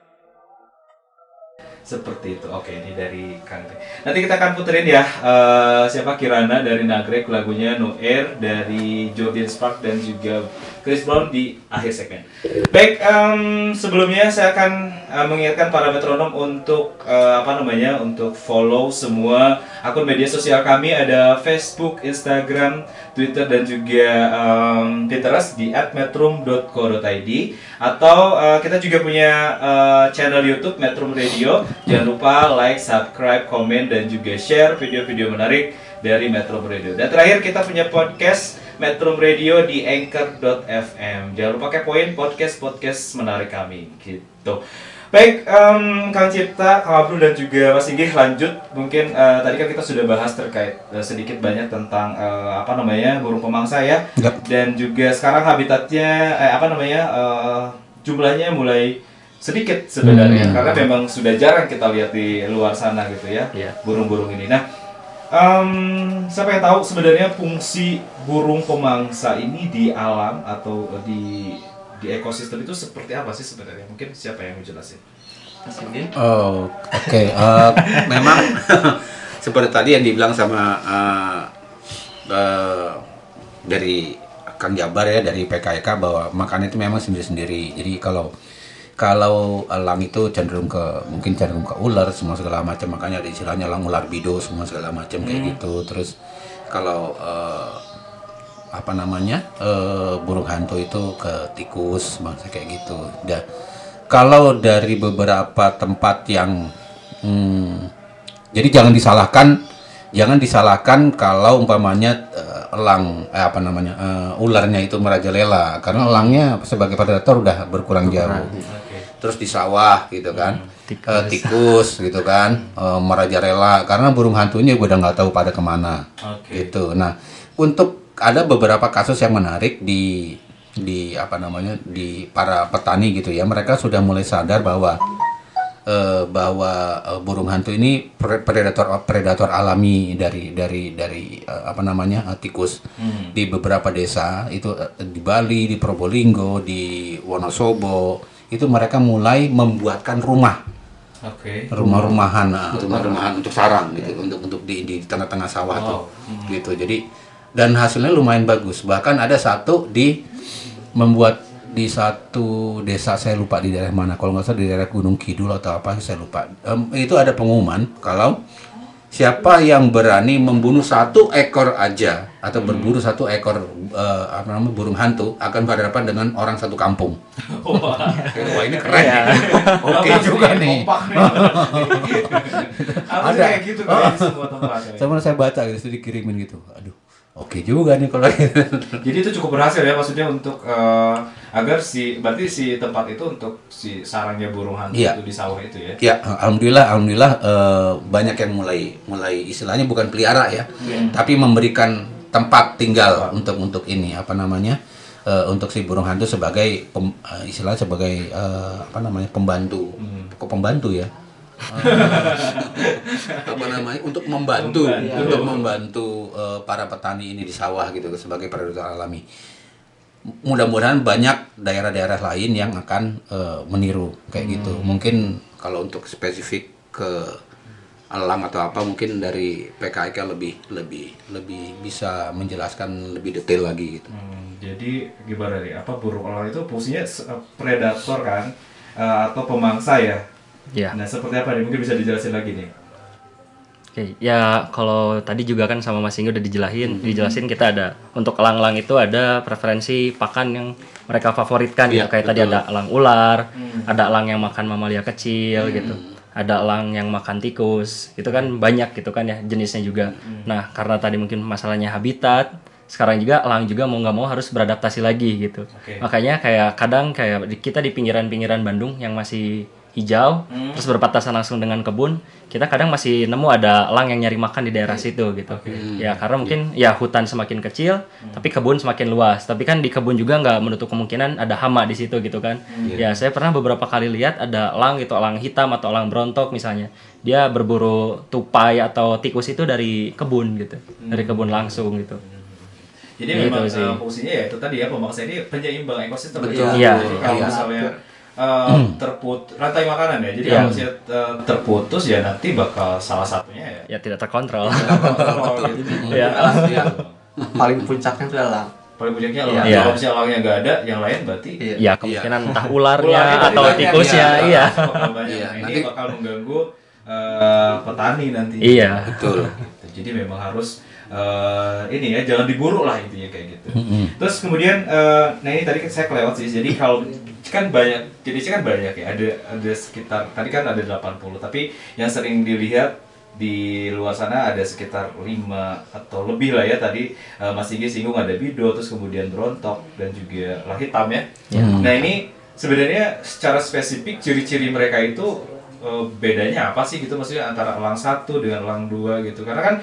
S1: seperti itu. Oke, ini dari Kang. Nanti kita akan puterin ya eh, siapa Kirana dari Nagrek lagunya No Air dari Jordan Spark dan juga Chris Brown di akhir segmen. Baik, em, sebelumnya saya akan eh, mengingatkan para metronom untuk eh, apa namanya untuk follow semua akun media sosial kami ada Facebook, Instagram, Twitter dan juga em, Pinterest di @metrum.co.id atau eh, kita juga punya eh, channel YouTube Metrum Radio. Jangan lupa like, subscribe, komen dan juga share video-video menarik dari Metrum Radio. Dan terakhir kita punya podcast Metrum Radio di anchor.fm. Jangan lupa kepoin podcast-podcast menarik kami gitu. Baik, em, Kang Cipta, Kang Abdul dan juga Mas Inggih lanjut. Mungkin eh, tadi kan kita sudah bahas terkait eh, sedikit banyak tentang eh, apa namanya burung pemangsa ya,
S2: Yap.
S1: dan juga sekarang habitatnya eh, apa namanya eh, jumlahnya mulai sedikit sebenarnya
S2: Hmm.
S1: karena memang sudah jarang kita lihat di luar sana gitu ya
S3: Iya.
S1: burung-burung ini. Nah, em, siapa yang tahu sebenarnya fungsi burung pemangsa ini di alam atau eh, di di ekosistem itu seperti apa sih sebenarnya? Mungkin siapa yang mau jelasin?
S7: Kasih
S2: Oh, oke. Eh, memang seperti tadi yang dibilang sama eh, eh, dari Kang Jabar ya dari PKK bahwa makan itu memang sendiri-sendiri. Jadi kalau kalau elang itu cenderung ke mungkin cenderung ke ular semua segala macam. Makanya ada istilahnya elang ular bido semua segala macam kayak gitu. Terus kalau eh, apa namanya eh, burung hantu itu ke tikus bangsa kayak gitu. Dan kalau dari beberapa tempat yang hmm, jadi jangan disalahkan jangan disalahkan kalau umpamanya eh, elang eh, apa namanya eh, ularnya itu merajalela. Karena elangnya sebagai predator udah berkurang jauh terus di sawah gitu kan. Eh, tikus. gitu kan. Eh, merajalela karena burung hantunya gue udah nggak tahu pada ke mana.
S1: Oke.
S2: gitu. Nah untuk ada beberapa kasus yang menarik di di apa namanya di para petani gitu ya. Mereka sudah mulai sadar bahwa eh, bahwa eh, burung hantu ini pre- predator predator alami dari dari dari eh, apa namanya eh, tikus. Di beberapa desa itu eh, di Bali di Probolinggo di Wonosobo itu mereka mulai membuatkan rumah.
S1: Oke.
S2: rumah-rumahan nah, rumah-rumahan untuk sarang gitu untuk untuk di di tengah-tengah sawah
S1: Wow.
S2: tuh gitu. Jadi dan hasilnya lumayan bagus. Bahkan ada satu di membuat di satu desa saya lupa di daerah mana. Kalau nggak salah di daerah Gunung Kidul atau apa saya lupa. Em, itu ada pengumuman kalau siapa yang berani membunuh satu ekor aja atau berburu satu ekor eh, apa namanya burung hantu akan berhadapan dengan orang satu kampung
S1: Wah.
S2: wah ini keren nih. oke juga nih Ada.
S1: kayak gitu di semua tempat. ya?
S2: sama saya baca gitu dikirimin gitu aduh oke juga nih kalau gitu
S1: Jadi itu cukup berhasil ya maksudnya untuk eh, agar si berarti si tempat itu untuk si sarangnya burung hantu
S2: Iya.
S1: itu di sawah itu ya.
S2: Ya, alhamdulillah, alhamdulillah eh, banyak yang mulai mulai istilahnya bukan pelihara ya, tapi memberikan tempat tinggal untuk untuk ini apa namanya eh, untuk si burung hantu sebagai pem, eh, istilah sebagai eh, apa namanya pembantu, kok pembantu ya? Apa namanya untuk membantu untuk membantu eh, para petani ini di sawah gitu sebagai predator alami mudah-mudahan banyak daerah-daerah lain yang akan eh, meniru kayak gitu. Mungkin kalau untuk spesifik ke alam atau apa mungkin dari PKIK lebih lebih lebih bisa menjelaskan lebih detail lagi gitu.
S1: Hmm, jadi gimana nih? Apa burung elang itu fungsinya predator kan Eh, atau pemangsa ya?
S3: Ya.
S1: Nah seperti apa nih? Mungkin bisa dijelasin lagi nih.
S3: Oke, ya kalau tadi juga kan sama Mas Ingo udah dijelasin, dijelasin kita ada untuk elang-elang itu ada preferensi pakan yang mereka favoritkan
S2: Iya,
S3: gitu. Kayak tadi
S2: betul.
S3: ada elang ular, ada elang yang makan mamalia kecil gitu. Ada elang yang makan tikus, itu kan banyak gitu kan ya jenisnya juga. Nah, karena tadi mungkin masalahnya habitat, sekarang juga elang juga mau nggak mau harus beradaptasi lagi gitu.
S1: Oke.
S3: Makanya kayak kadang kayak kita di pinggiran-pinggiran Bandung yang masih hijau, terus berbatasan langsung dengan kebun, kita kadang masih nemu ada elang yang nyari makan di daerah situ gitu. Ya karena mungkin ya hutan semakin kecil, tapi kebun semakin luas. Tapi kan di kebun juga nggak menutup kemungkinan ada hama di situ gitu kan. Ya saya pernah beberapa kali lihat ada elang gitu, elang hitam atau elang berontok misalnya. Dia berburu tupai atau tikus itu dari kebun gitu, dari kebun langsung gitu.
S1: Jadi
S3: Gitu
S1: memang
S3: sih.
S1: eh, fungsinya ya itu tadi ya pemangsa ini penyeimbang ekosistem.
S2: Betul.
S1: ya.
S3: Iya.
S1: Jadi kalau
S2: Iya.
S1: misalnya eh, terput rantai makanan ya. Jadi
S3: Iya.
S1: kalau misalnya eh, terputus ya nanti bakal salah satunya ya.
S3: Ya tidak terkontrol.
S1: Gitu.
S3: Iya.
S7: Iya. paling puncaknya itu elang
S1: Paling puncaknya elang.
S3: Iya.
S1: Kalau misalnya elangnya nggak ada, yang lain berarti
S7: Iya.
S3: Ya kemungkinan entah ularnya atau tikusnya,
S1: ya.
S3: iya.
S2: Iya,
S1: ini
S2: nanti-
S1: bakal mengganggu eh, petani nanti.
S3: Iya.
S2: Betul.
S1: Gitu. Jadi memang harus eh, ini ya jangan diburu lah intinya kayak gitu. Terus kemudian eh, nah ini tadi saya kelewat sih. Jadi kalau kan banyak jenisnya kan banyak ya. Ada ada sekitar tadi kan ada 80 tapi yang sering dilihat di luar sana ada sekitar 5 atau lebih lah ya. Tadi eh, Mas Igi singgung ada bido terus kemudian berontok dan juga lah hitam ya. Nah ini sebenarnya secara spesifik ciri-ciri mereka itu eh, bedanya apa sih gitu? Maksudnya antara elang satu dengan elang dua gitu. Karena kan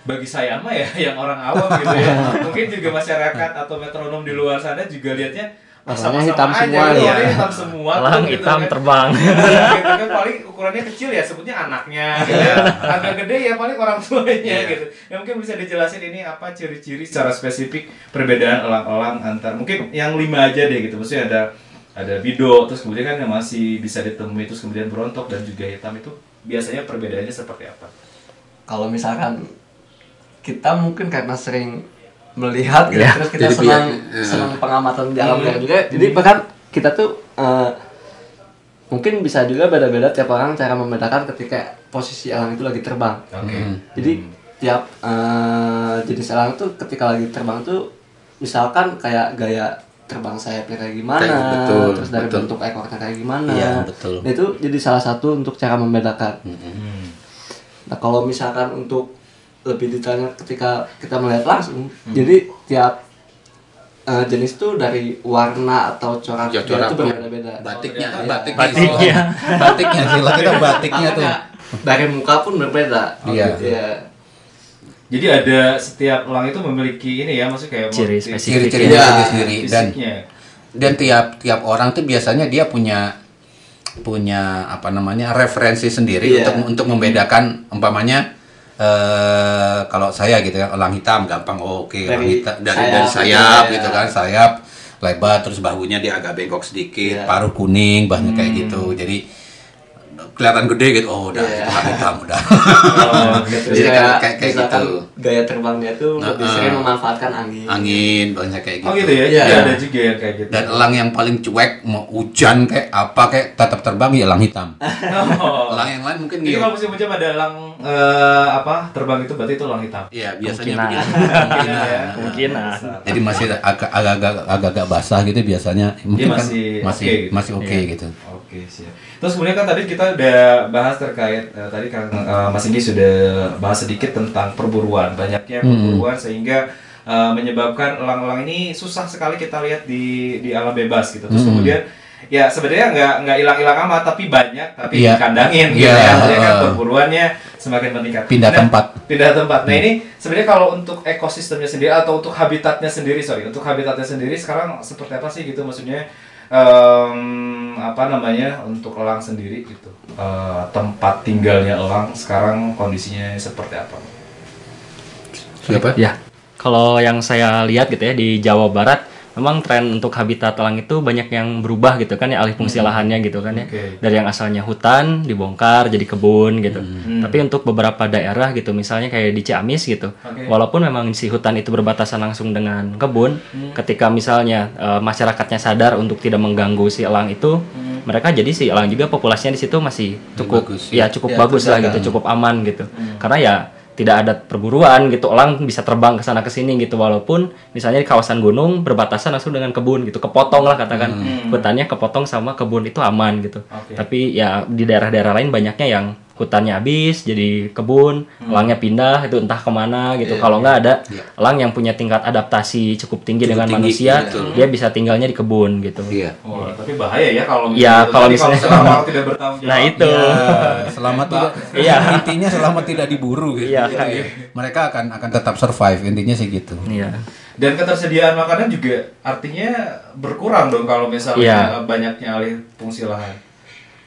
S1: bagi saya mah ya yang orang awam gitu ya. Mungkin juga masyarakat atau metronom di luar sana juga lihatnya ah,
S7: Warnanya
S1: sama-sama
S7: hitam
S1: aja
S7: semua ya.
S1: hitam semua gitu
S3: hitam
S1: kan.
S3: terbang.
S1: Iya, gitu kan paling ukurannya kecil ya sebutnya anaknya gitu ya. agak gede ya paling orang tuanya gitu ya mungkin bisa dijelasin ini apa ciri-ciri secara spesifik perbedaan elang-elang antar mungkin yang lima aja deh gitu maksudnya ada ada bido terus kemudian kan yang masih bisa ditemui terus kemudian berontok dan juga hitam itu biasanya perbedaannya seperti apa
S7: kalau misalkan kita mungkin karena sering melihat gitu,
S3: Iya,
S7: terus kita
S2: jadi
S7: senang
S2: biar-
S7: senang pengamatan di alam liar juga jadi bahkan kita tuh eh, mungkin bisa juga beda-beda tiap orang cara membedakan ketika posisi elang itu lagi terbang.
S1: Oke.
S7: Jadi tiap eh, jenis elang tuh ketika lagi terbang tuh misalkan kayak gaya terbang sayapnya kayak gimana
S2: betul,
S7: terus dari
S2: betul.
S7: bentuk ekornya kayak gimana.
S2: Iya, betul.
S7: Nah, itu jadi salah satu untuk cara membedakan. Nah kalau misalkan untuk lebih detailnya ketika kita melihat langsung,
S2: Hmm.
S7: jadi tiap eh, jenis tuh dari warna atau corak
S2: Ya, corak.
S7: itu berbeda-beda.
S2: Batiknya,
S1: Oh,
S2: batiknya,
S3: Batiknya.
S2: batiknya sih, kita batiknya tuh.
S7: Dari muka pun berbeda.
S2: Iya.
S7: Iya.
S1: jadi ada setiap elang itu memiliki ini ya maksudnya kayak
S3: Ciri spesifik.
S2: Ciri-ciri
S7: Iya.
S2: sendiri dan
S1: fisiknya
S2: dan tiap tiap orang tuh biasanya dia punya punya apa namanya referensi sendiri
S7: Iya.
S2: untuk untuk membedakan umpamanya eh kalau saya gitu kan elang hitam gampang oh, oke elang
S7: Dari
S2: hitam dari
S7: sayap,
S2: dari sayap
S7: iya.
S2: gitu kan sayap lebar terus bahunya dia agak bengkok sedikit
S7: Iya.
S2: paruh kuning bahannya kayak gitu jadi kelihatan gede gitu oh udah
S7: Iya.
S2: itu elang hitam udah
S1: Oh, gitu.
S2: Jadi
S7: Kayak-
S2: kayak- kayak- gitu.
S7: Gaya terbangnya tuh lebih
S2: Nah,
S7: sering
S2: ah.
S7: memanfaatkan angin.
S2: angin banyak kayak gitu
S1: Oh gitu ya?
S7: Iya.
S1: Jadi ada juga yang kayak gitu.
S2: dan elang yang paling cuek mau hujan kayak apa kayak tetap terbang ya elang hitam
S1: Oh.
S2: elang yang lain mungkin gitu
S1: kalau musim hujan ada elang eh, apa terbang itu berarti itu elang hitam.
S2: Iya biasanya
S3: Kemungkinan.
S2: begitu.
S1: Kemungkinan ya.
S3: Kemungkinan.
S2: Jadi masih agak agak agak basah gitu biasanya. Mungkin kan
S1: masih
S2: masih
S1: oke gitu.
S2: masih oke gitu.
S1: Oke siap. Terus kemudian kan tadi kita udah bahas terkait eh, tadi kan eh, Mas Inggi sudah bahas sedikit tentang perburuan banyaknya
S2: Hmm.
S1: perburuan sehingga eh, menyebabkan elang-elang ini susah sekali kita lihat di di alam bebas gitu. Terus
S2: Hmm.
S1: kemudian ya sebenarnya nggak nggak hilang-hilang amat tapi banyak tapi
S2: Iya.
S1: dikandangin gitu
S2: Iya,
S1: ya. Artinya kan perburuannya semakin meningkat.
S2: Pindah tempat.
S1: Pindah tempat. Nah ini sebenarnya kalau untuk ekosistemnya sendiri atau untuk habitatnya sendiri sorry untuk habitatnya sendiri sekarang seperti apa sih gitu maksudnya em, apa namanya untuk elang sendiri gitu Eh, tempat tinggalnya elang sekarang kondisinya seperti apa?
S2: Siapa?
S3: Ya, kalau yang saya lihat gitu ya di Jawa Barat, memang tren untuk habitat elang itu banyak yang berubah gitu kan ya alih fungsi lahannya gitu kan ya.
S1: Oke.
S3: Dari yang asalnya hutan dibongkar jadi kebun gitu.
S1: Hmm.
S3: Tapi untuk beberapa daerah gitu misalnya kayak di Ciamis gitu.
S1: Oke.
S3: Walaupun memang si hutan itu berbatasan langsung dengan kebun,
S1: Hmm.
S3: ketika misalnya eh, masyarakatnya sadar untuk tidak mengganggu si elang itu,
S1: Hmm.
S3: mereka jadi si elang juga populasinya di situ masih cukup
S2: bagus,
S3: ya
S2: ya.
S3: cukup
S7: Ya,
S3: bagus lah gitu, cukup aman gitu.
S1: Hmm.
S3: Karena ya tidak ada perburuan gitu elang bisa terbang ke sana ke sini gitu. Walaupun misalnya di kawasan gunung berbatasan langsung dengan kebun gitu kepotong lah katakan. Hutannya kepotong sama kebun itu aman gitu.
S1: Oke.
S3: tapi ya di daerah-daerah lain banyaknya yang hutannya habis jadi kebun elangnya pindah itu entah ke mana gitu
S2: Iya,
S3: kalau nggak ada
S2: Iya.
S3: elang yang punya tingkat adaptasi cukup tinggi
S2: Cukup
S3: dengan
S2: tinggi,
S3: manusia
S2: betul.
S3: dia bisa tinggalnya di kebun gitu
S2: Iya.
S1: Oh, tapi bahaya ya kalau
S3: Ya,
S1: gitu.
S3: kalau misalnya-
S1: selama tidak bertanggung jawab.
S3: nah itu
S2: Ya, selama tidak
S3: Iya.
S2: intinya selama tidak diburu gitu.
S3: Iya,
S2: Gitu ya. Mereka akan akan tetap survive intinya sih gitu.
S3: iya
S1: Dan ketersediaan makanan juga artinya berkurang dong kalau misalnya
S3: Iya.
S1: banyaknya alih fungsi lahan.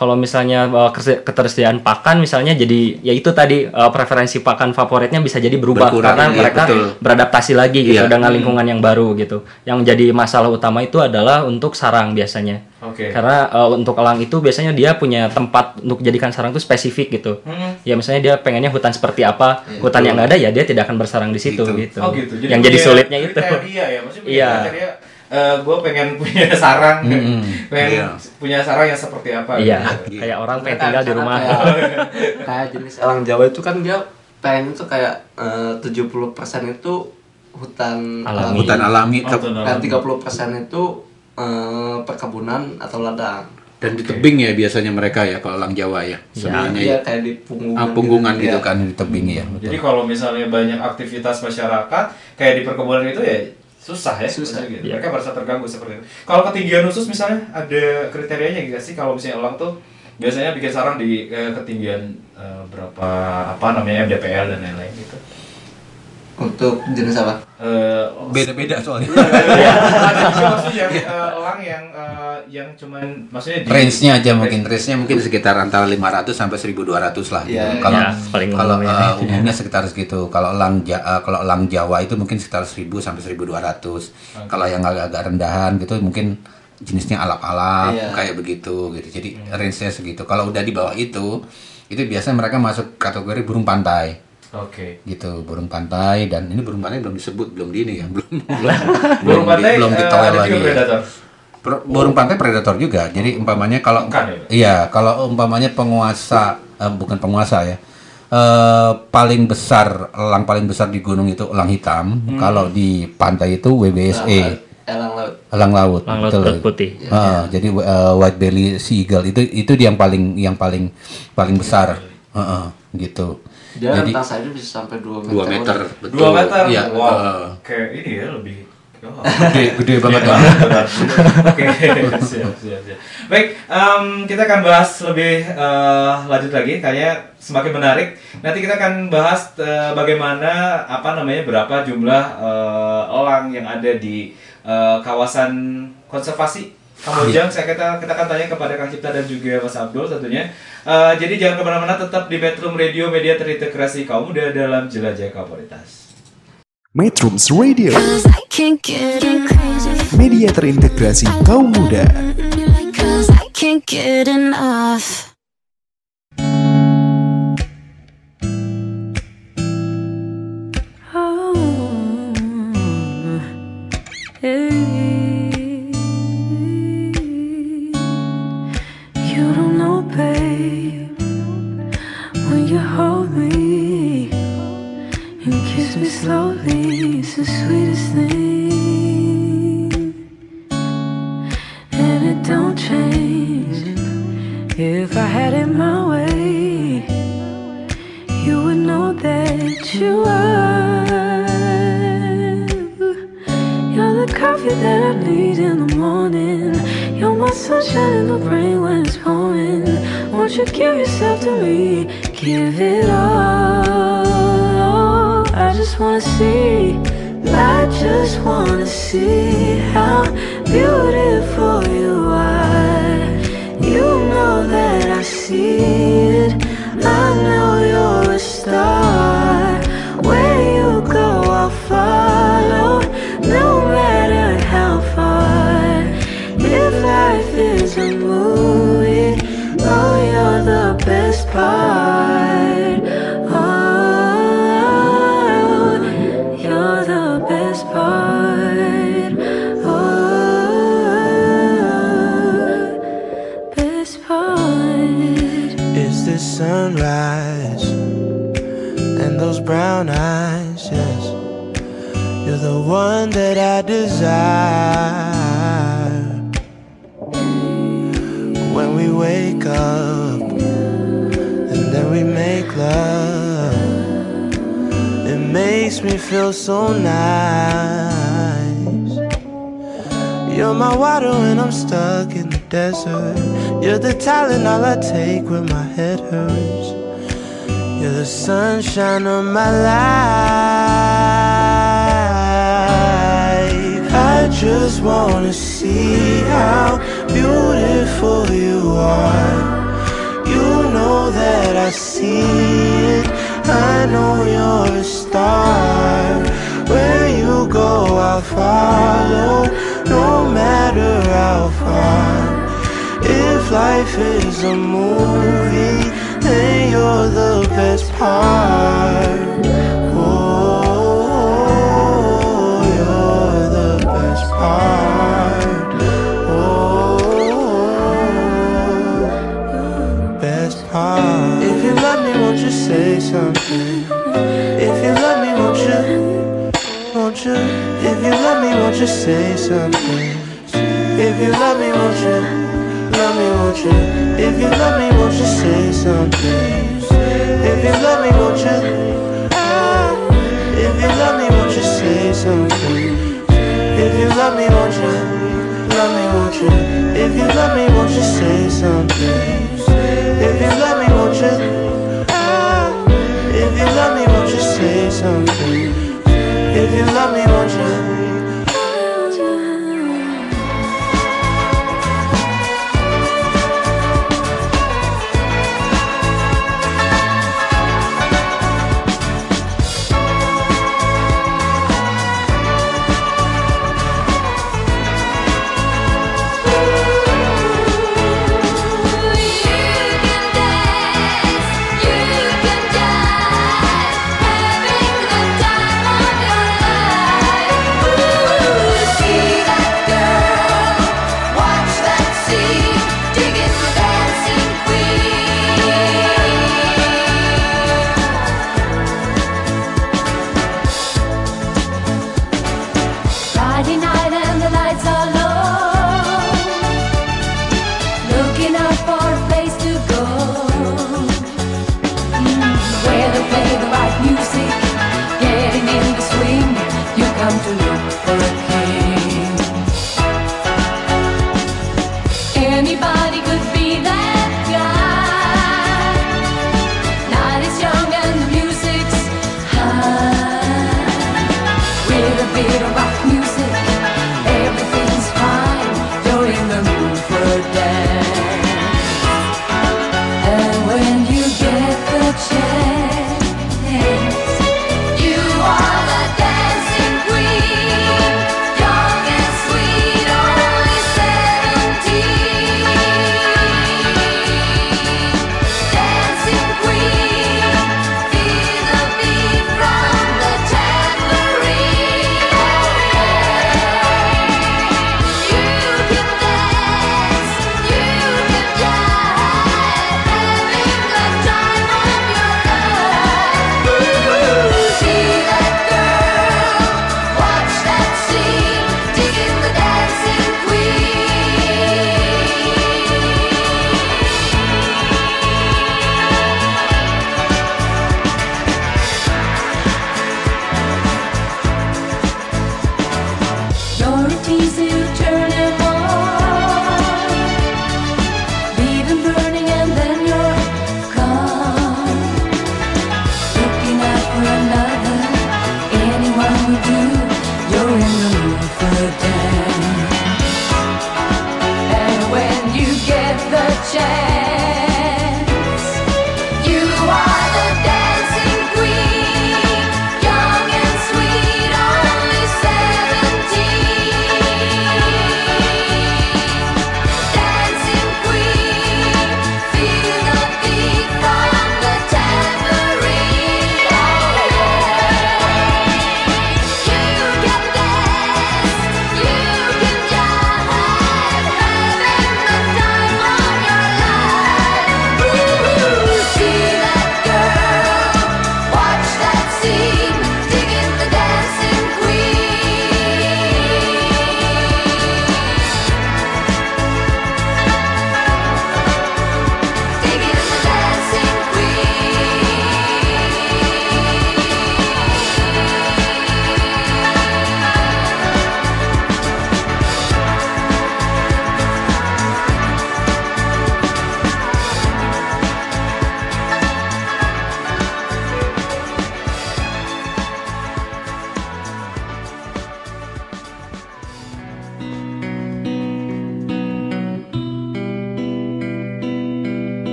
S3: Kalau misalnya uh, ketersediaan pakan misalnya jadi ya itu tadi uh, preferensi pakan favoritnya bisa jadi berubah
S2: Berkurang,
S3: karena
S2: iya,
S3: mereka
S2: betul.
S3: beradaptasi lagi gitu
S2: Iya.
S3: dengan lingkungan yang baru gitu. Yang jadi masalah utama itu adalah untuk sarang biasanya.
S1: Oke.
S3: Karena uh, untuk elang itu biasanya dia punya tempat untuk jadikan sarang itu spesifik gitu.
S1: Hmm.
S3: Ya misalnya dia pengennya hutan seperti apa, hutan yang nggak ada ya dia tidak akan bersarang di situ
S2: Gitu.
S3: gitu.
S1: Oh gitu.
S3: yang jadi sulitnya itu.
S1: Kriteria ya, maksudnya
S3: Iya.
S1: Kriteria. gue pengen punya sarang, pengen
S2: Iya.
S1: punya sarang yang seperti apa?
S3: Iya,
S1: gitu.
S3: kayak orang pengen tinggal di rumah.
S7: Kayak, kayak jenis elang Jawa itu kan dia pengen itu kayak eh, 70% itu hutan
S3: Alami.
S2: Hutan alami
S1: Oh, betul.
S7: Dan 30% itu eh, perkebunan atau ladang.
S2: dan di tebing ya biasanya mereka ya kalau elang Jawa ya. Sebenarnya
S7: Dia
S2: ya.
S7: kayak di punggungan.
S2: Ah, punggungan
S7: gitu,
S2: gitu
S7: ya.
S2: kan di tebing ya.
S1: Jadi kalau misalnya banyak aktivitas masyarakat kayak di perkebunan itu ya susah ya,
S7: Susah,
S1: gitu.
S3: iya.
S1: Mereka merasa terganggu seperti itu. Kalau ketinggian khusus misalnya ada kriterianya nggak sih kalau misalnya elang tuh biasanya bikin sarang di eh, ketinggian eh, berapa apa namanya MDPL dan lain-lain gitu.
S7: Untuk jenis apa?
S1: Eh,
S2: Beda-beda soalnya.
S1: Iya, ada juga maksudnya yang eh, elang yang eh, yang cuman maksudnya di
S2: Range-nya aja mungkin range-nya mungkin sekitar antara 500 sampai 1200 lah gitu.
S7: Iya,
S2: kalau
S3: iya, paling
S2: kalau
S3: umum ya.
S2: umumnya sekitar segitu. Kalau elang Ja- eh, kalau elang Jawa itu mungkin sekitar 1000 sampai 1200. Kalau yang agak-agak rendahan gitu mungkin jenisnya alap-alap
S7: Iya.
S2: kayak begitu gitu. Jadi range-nya segitu. Kalau udah di bawah itu itu biasanya mereka masuk kategori burung pantai
S1: Oke.
S2: gitu burung pantai dan ini burung pantai belum disebut belum di ini ya belum
S1: Burung
S2: di-
S1: pantai
S2: belum
S1: eh,
S2: ditoel
S1: ada
S2: lagi ya.
S1: predator.
S2: Pro- burung pantai predator juga. Jadi umpamanya kalau
S1: Bukan ya?
S2: iya, kalau umpamanya penguasa eh, bukan penguasa ya. eh, paling besar elang paling besar di gunung itu elang hitam. Kalau di pantai itu WBSE,
S7: Elang laut.
S2: elang laut.
S3: Elang laut
S2: betul.
S3: putih.
S2: Ah, jadi eh, white belly sea eagle itu itu dia yang paling yang paling paling besar. Heeh, gitu.
S7: Dia
S2: jadi
S7: rentang sayapnya bisa sampai 2 meter.
S2: 2 meter, betul.
S1: Dua meter.
S2: Iya,
S1: wow.
S2: eh,
S1: Kayak ini ya lebih. Oh.
S2: gede, gede banget
S1: benar. Oke, siap, siap, siap. Baik, em, kita akan bahas lebih eh, lanjut lagi. Kayaknya semakin menarik. Nanti kita akan bahas eh, bagaimana apa namanya berapa jumlah eh, elang yang ada di eh, kawasan konservasi Kang Ujang, iya. saya kita kita akan tanya kepada Kang Cipta dan juga Mas Abdul tentunya. Uh, eh, jadi jangan ke mana-mana, tetap di Metrum Radio Media Terintegrasi Kaum Muda dalam Jelajah kualitas.
S6: Metrums Radio Media terintegrasi kaum muda
S8: hey. Slowly, it's the sweetest thing, and it don't change. If I had it my way, you would know that you are. You're the coffee that I need in the morning. You're my sunshine in the rain when it's pouring. Won't you give yourself to me? Give it all. I just wanna see. I just wanna see how beautiful you are. You know that I see it. I know you're a star. Where you go, I'll follow.
S4: Brown eyes? Yes, you're the one that I desire. When we wake up and then we make love, it makes me feel so nice. You're my water when I'm stuck in the desert. You're the talent all I take when my head hurts. You're the sunshine of my life. I just wanna see how beautiful you are. You know that I see it. I know you're a star. Where you go, I'll follow, no matter how far. If life is a movie, then you're the best part. Oh, you're the best part. Oh, best part. If you love me, won't you say something? If you love me, won't you? Won't you? If you love me, won't you say something? If you love me, won't you? Won't you? If you love me, won't you say something? If you love me, won't you? Ah. If you love me, won't you say something? If you love me, won't you? Love me, won't you? If you love me, won't you say something? If you love me, won't you? Ah. If you love me, won't you say something? If you love me, won't you?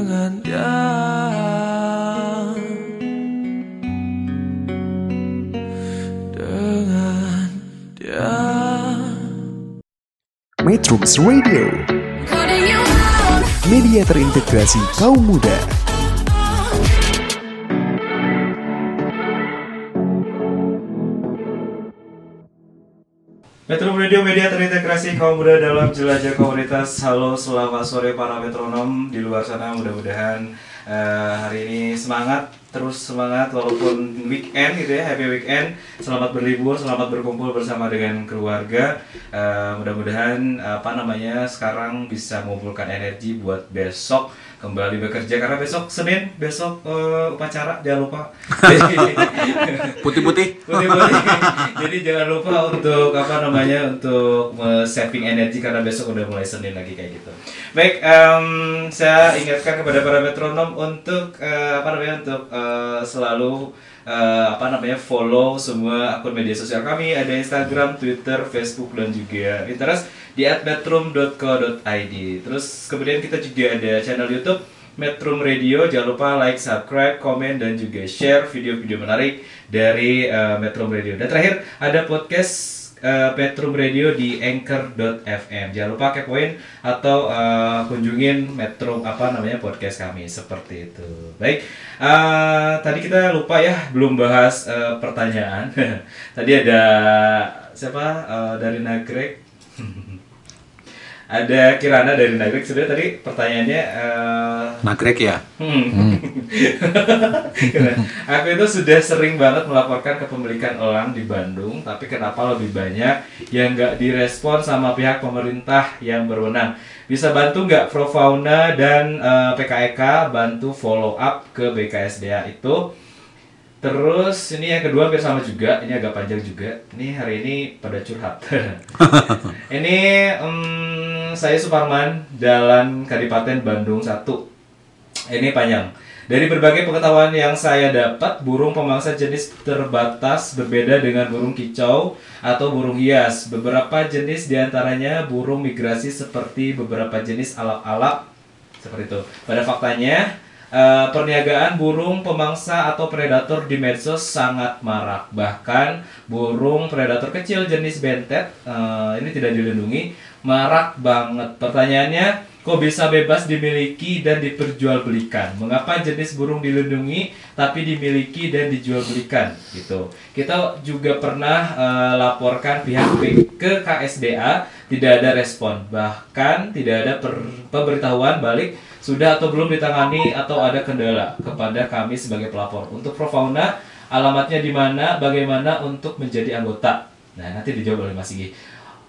S9: Dengan dia. Dengan dia
S6: Metrums Radio. Media terintegrasi kaum muda.
S1: Metro Radio Media terintegrasi kaum muda dalam jelajah komunitas. Halo, selamat sore para metronom di luar sana. Mudah-mudahan eh, hari ini semangat, terus semangat walaupun weekend gitu ya, happy weekend. Selamat berlibur, selamat berkumpul bersama dengan keluarga. Eh, mudah-mudahan apa namanya sekarang bisa mengumpulkan energi buat besok kembali bekerja karena besok Senin, besok eh, upacara jangan lupa.
S2: Putih-putih.
S1: Putih-putih. Jadi jangan lupa untuk apa namanya untuk saving energi karena besok udah mulai Senin lagi kayak gitu. Baik, em, saya ingatkan kepada para metronom untuk eh, apa namanya untuk eh, selalu eh, apa namanya follow semua akun media sosial kami ada Instagram, Twitter, Facebook dan juga Pinterest di @metrum.co.id. Terus kemudian kita juga ada channel YouTube Metrum Radio. Jangan lupa like, subscribe, komen dan juga share video-video menarik dari eh, Metrum Radio. Dan terakhir ada podcast eh, Metrum Radio di anchor.fm. Jangan lupa kepoin atau eh, kunjungin Metrum apa namanya podcast kami seperti itu. Baik, eh, tadi kita lupa ya belum bahas eh, pertanyaan. tadi ada siapa Eh, dari Nagrek. ada Kirana dari Nagrek. Sebenarnya tadi pertanyaannya eh,
S2: Nagrek ya.
S1: Hmm. Aku itu sudah sering banget melaporkan kepemilikan elang di Bandung, tapi kenapa lebih banyak yang nggak direspon sama pihak pemerintah yang berwenang? Bisa bantu nggak Profauna dan eh, PKEK bantu follow up ke BKSDA itu? Terus ini yang kedua hampir sama juga, ini agak panjang juga. Ini hari ini pada curhat. ini em, saya Suparman, Jalan Kadipaten Bandung 1. Ini panjang. Dari berbagai pengetahuan yang saya dapat, burung pemangsa jenis terbatas berbeda dengan burung kicau atau burung hias. Beberapa jenis di antaranya burung migrasi seperti beberapa jenis alap-alap seperti itu. Pada faktanya, eh, perniagaan burung pemangsa atau predator di medsos sangat marak. Bahkan burung predator kecil jenis bentet eh, ini tidak dilindungi, marak banget. Pertanyaannya, kok bisa bebas dimiliki dan diperjualbelikan? Mengapa jenis burung dilindungi tapi dimiliki dan dijualbelikan? Gitu. Kita juga pernah eh, laporkan pihak ke KSDA tidak ada respon, bahkan tidak ada pemberitahuan balik sudah atau belum ditangani atau ada kendala kepada kami sebagai pelapor. Untuk Profauna, alamatnya di mana, bagaimana untuk menjadi anggota? Nah, nanti dijawab oleh Mas Igi.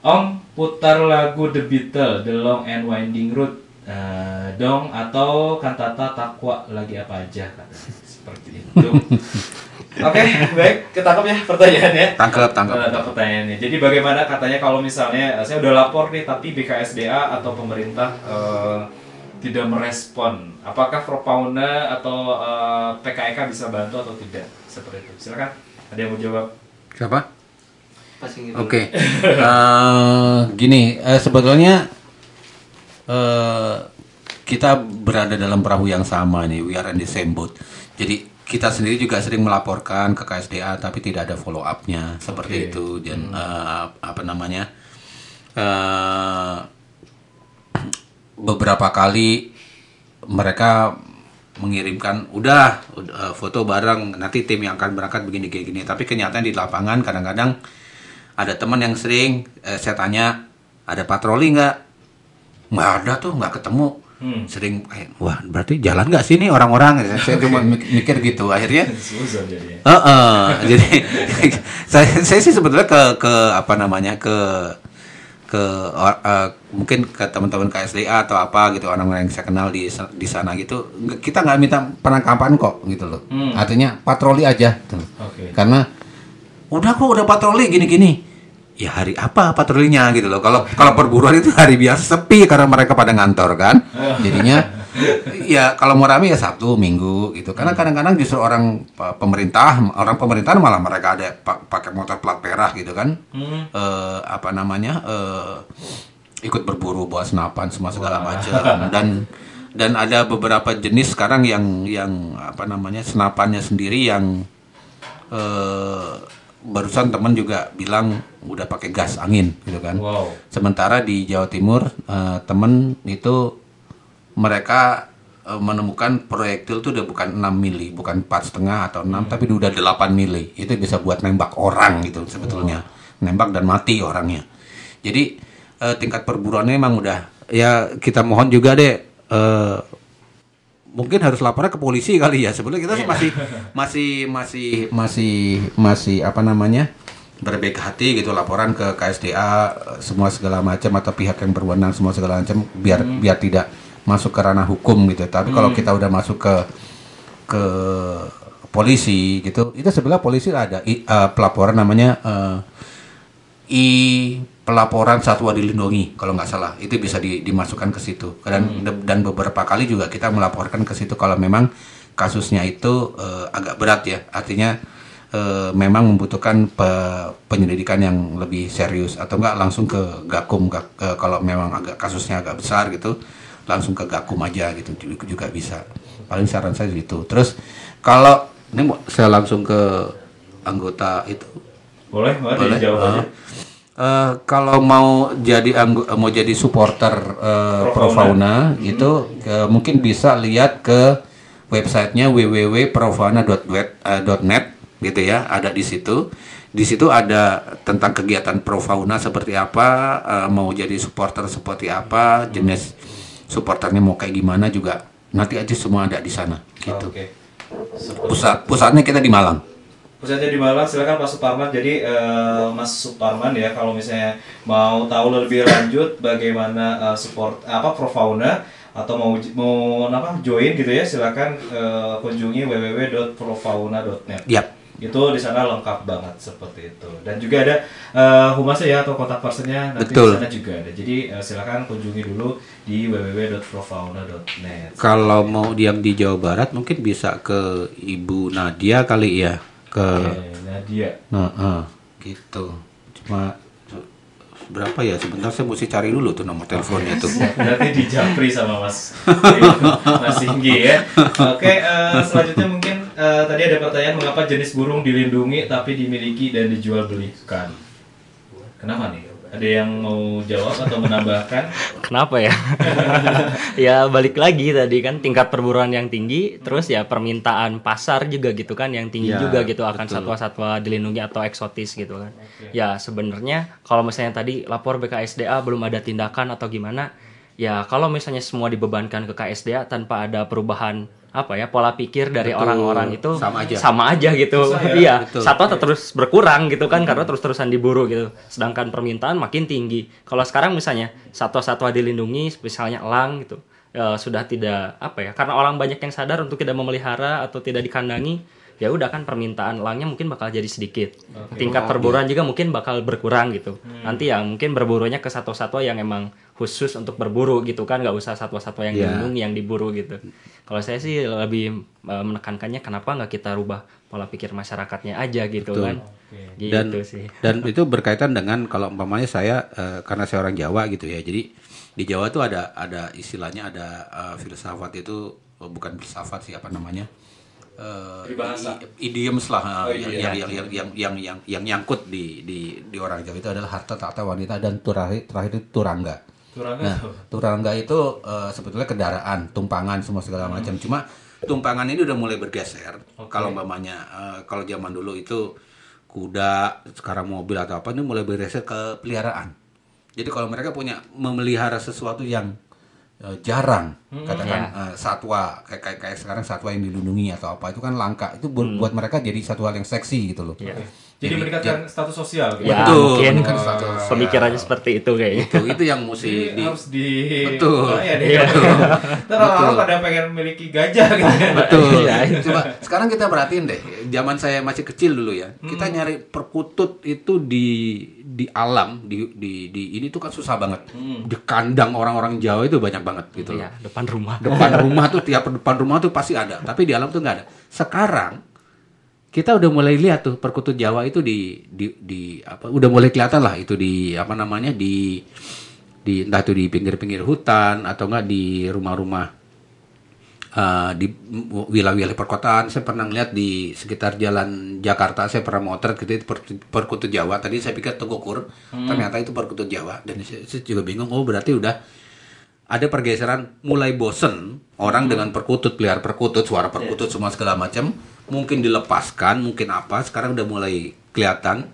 S1: Om putar lagu The Beatles, The Long and Winding Road, eh, dong atau kantata takwa lagi apa aja kata. seperti itu. Oke, baik, ketangkap ya pertanyaannya.
S2: Tangkap, tangkap.
S1: Eh, tangkap pertanyaannya. Jadi bagaimana katanya kalau misalnya eh, saya udah lapor nih tapi BKSDA atau pemerintah eh, tidak merespon, apakah Propauna atau eh, PKEK bisa bantu atau tidak? Seperti itu. Silakan. Ada yang mau jawab?
S2: Siapa?
S7: Passing itu.
S2: Oke. Eh, gini, eh, sebetulnya eh, kita berada dalam perahu yang sama nih. We are in the same boat. Jadi kita sendiri juga sering melaporkan ke KSDA tapi tidak ada follow up-nya seperti
S1: Oke.
S2: itu dan eh, apa namanya? eh, beberapa kali mereka mengirimkan udah, eh, foto bareng nanti tim yang akan berangkat begini kayak gini. Tapi kenyataan di lapangan kadang-kadang ada teman yang sering eh, saya tanya ada patroli nggak? Nggak ada tuh nggak ketemu.
S1: Hmm.
S2: sering wah berarti jalan nggak sih nih orang-orang? Saya cuma mik- mikir gitu akhirnya
S1: Suzon jadinya.
S2: Heeh, jadi saya saya sih sebetulnya ke ke apa namanya ke ke eh, mungkin ke teman-teman KSDA atau apa gitu orang-orang yang saya kenal di di sana gitu kita nggak minta penangkapan kok gitu loh
S1: Hmm.
S2: artinya patroli aja tuh.
S1: Oke.
S2: karena udah kok udah patroli gini-gini ya hari apa patrolinya gitu loh kalau kalau perburuan itu hari biasa sepi karena mereka pada ngantor kan jadinya ya kalau mau rame ya Sabtu Minggu gitu karena kadang-kadang justru orang pe- pemerintah orang pemerintahan malah mereka ada pa- pakai motor plat merah gitu kan
S1: Hmm.
S2: Eh, apa namanya eh, ikut berburu bawa senapan semua segala macam dan dan ada beberapa jenis sekarang yang yang apa namanya senapannya sendiri yang eh, barusan teman juga bilang udah pakai gas angin gitu kan.
S1: Wow.
S2: Sementara di Jawa Timur eh, temen itu mereka eh, menemukan proyektil itu udah bukan 6 mili, bukan empat setengah atau 6 tapi udah 8 mili. Itu bisa buat nembak orang gitu sebetulnya. Nembak dan mati orangnya. Jadi eh, tingkat perburuannya emang udah ya kita mohon juga deh eh, mungkin harus lapornya ke polisi kali ya. Sebenarnya kita sih masih masih masih masih masih apa namanya? berbaik hati gitu laporan ke KSDA semua segala macam atau pihak yang berwenang semua segala macam biar biar tidak masuk ke ranah hukum gitu. Tapi kalau kita udah masuk ke ke polisi gitu, itu sebelah polisi ada i- eh, pelaporan namanya eh, i pelaporan satwa dilindungi kalau nggak salah. Itu bisa di- dimasukkan ke situ. Dan dan beberapa kali juga kita melaporkan ke situ kalau memang kasusnya itu eh, agak berat ya. Artinya eh, memang membutuhkan pe- penyelidikan yang lebih serius. Atau enggak langsung ke gakum Gak- eh, kalau memang agak kasusnya agak besar gitu langsung ke gakum aja gitu juga, bisa. Paling saran saya gitu terus kalau ini mau saya langsung ke anggota itu?
S1: Boleh, boleh,
S2: boleh.
S1: dijawab
S2: Eh,
S1: aja.
S2: eh, kalau mau jadi anggo- eh, mau jadi supporter eh,
S1: Pro
S2: Profauna itu eh, mungkin bisa lihat ke websitenya www.profauna.net gitu ya ada di situ. Di situ ada tentang kegiatan Profauna seperti apa mau jadi supporter seperti apa jenis supporternya mau kayak gimana juga nanti aja semua ada di sana gitu
S1: Oke.
S2: pusat pusatnya kita di Malang
S1: Pusatnya di Malang, silakan Pak Suparman. Jadi eh, Mas Suparman ya, kalau misalnya mau tahu lebih lanjut bagaimana eh, support apa Profauna atau mau mau apa join gitu ya, silakan eh, kunjungi www.profauna.net.
S2: Yap.
S1: Itu di sana lengkap banget seperti itu. Dan juga ada eh, humasnya ya atau kontak personnya nanti
S2: Betul.
S1: di sana juga ada. Jadi eh, silakan kunjungi dulu di www.profauna.net.
S2: Kalau mau diam di Jawa Barat mungkin bisa ke Ibu Nadia kali ya ke
S1: Oke, Nadia.
S2: nah eh, gitu cuma berapa ya sebentar saya mesti cari dulu tuh nomor teleponnya tuh
S1: Berarti dijapri sama Mas Mas Singgi ya. Oke, eh, selanjutnya mungkin eh, tadi ada pertanyaan mengapa jenis burung dilindungi tapi dimiliki dan dijual belikan. Kenapa nih? Ada yang mau jawab atau menambahkan?
S3: Kenapa ya? ya balik lagi tadi kan tingkat perburuan yang tinggi, terus ya permintaan pasar juga gitu kan yang tinggi
S2: Ya,
S3: juga gitu akan satwa-satwa dilindungi atau eksotis gitu kan. Ya sebenarnya kalau misalnya tadi lapor BKSDA belum ada tindakan atau gimana, ya kalau misalnya semua dibebankan ke KSDA tanpa ada perubahan apa ya pola pikir dari orang-orang itu
S2: Sama aja.
S3: sama aja gitu.
S1: Susah ya?
S3: iya
S2: Betul.
S3: satwa tetap terus berkurang gitu kan karena terus-terusan diburu gitu. Sedangkan permintaan makin tinggi. Kalau sekarang misalnya satwa-satwa dilindungi misalnya elang gitu eh, sudah tidak apa ya karena orang banyak yang sadar untuk tidak memelihara atau tidak dikandangi ya udah kan permintaan elangnya mungkin bakal jadi sedikit. Tingkat perburuan juga mungkin bakal berkurang gitu. Nanti ya mungkin berburunya ke satwa-satwa yang emang khusus untuk berburu gitu kan nggak usah satwa-satwa yang
S2: Ya.
S3: dilindungi yang diburu gitu kalau saya sih lebih eh, menekankannya kenapa nggak kita rubah pola pikir masyarakatnya aja gitu
S2: Betul.
S3: kan gitu
S2: dan
S3: sih
S2: dan itu berkaitan dengan kalau umpamanya saya eh, karena saya orang Jawa gitu ya jadi di Jawa tuh ada ada istilahnya ada eh, filsafat itu oh, bukan filsafat sih apa namanya Eh,
S1: Peribahasa.
S2: i- idioms lah
S1: Oh,
S2: yang,
S1: iya.
S2: yang, yang, yang, yang, yang, yang, yang nyangkut di, di, di orang Jawa itu adalah harta tahta wanita dan terakhir terakhir itu turangga
S1: Turangga
S2: Nah, turangga itu eh, sebetulnya kendaraan, tumpangan semua segala macam. Cuma tumpangan ini udah mulai bergeser. Kalau umpamanya eh, kalau zaman dulu itu kuda, sekarang mobil atau apa ini mulai bergeser ke peliharaan. Jadi kalau mereka punya memelihara sesuatu yang eh, jarang, katakan eh, satwa kayak, kayak kayak sekarang satwa yang dilindungi atau apa itu kan langka. Itu buat, buat mereka jadi satu hal yang seksi gitu loh.
S1: Jadi meningkatkan status sosial gitu.
S3: ya
S2: Betul,
S3: mungkin
S2: meningkatkan status sosial.
S3: pemikirannya seperti itu kayaknya
S2: Itu itu yang mesti
S1: Jadi
S2: di
S1: harus di
S2: Betul.
S1: ya, deh.
S3: Iya.
S1: Ntar orang-orang pada pengen memiliki gajah gitu kan.
S2: Betul.
S3: Iya.
S2: Coba sekarang kita perhatiin deh, zaman saya masih kecil dulu ya, kita nyari perkutut itu di di alam di di, di ini tuh kan susah banget. Di kandang orang-orang Jawa itu banyak banget gitu loh.
S3: ya depan rumah
S2: Depan rumah tuh tiap depan rumah tuh pasti ada, tapi di alam tuh nggak ada. Sekarang kita udah mulai lihat tuh perkutut Jawa itu di di di apa udah mulai kelihatan lah itu di apa namanya di di entah itu di pinggir-pinggir hutan atau enggak di rumah-rumah eh, di wilayah-wilayah perkotaan. Saya pernah lihat di sekitar jalan Jakarta saya pernah motret gitu itu per- perkutut Jawa. Tadi saya pikir tegukur ternyata itu perkutut Jawa. Dan saya, saya juga bingung oh berarti udah ada pergeseran mulai bosen orang dengan perkutut pelihara perkutut suara perkutut semua segala macam mungkin dilepaskan mungkin apa sekarang udah mulai kelihatan.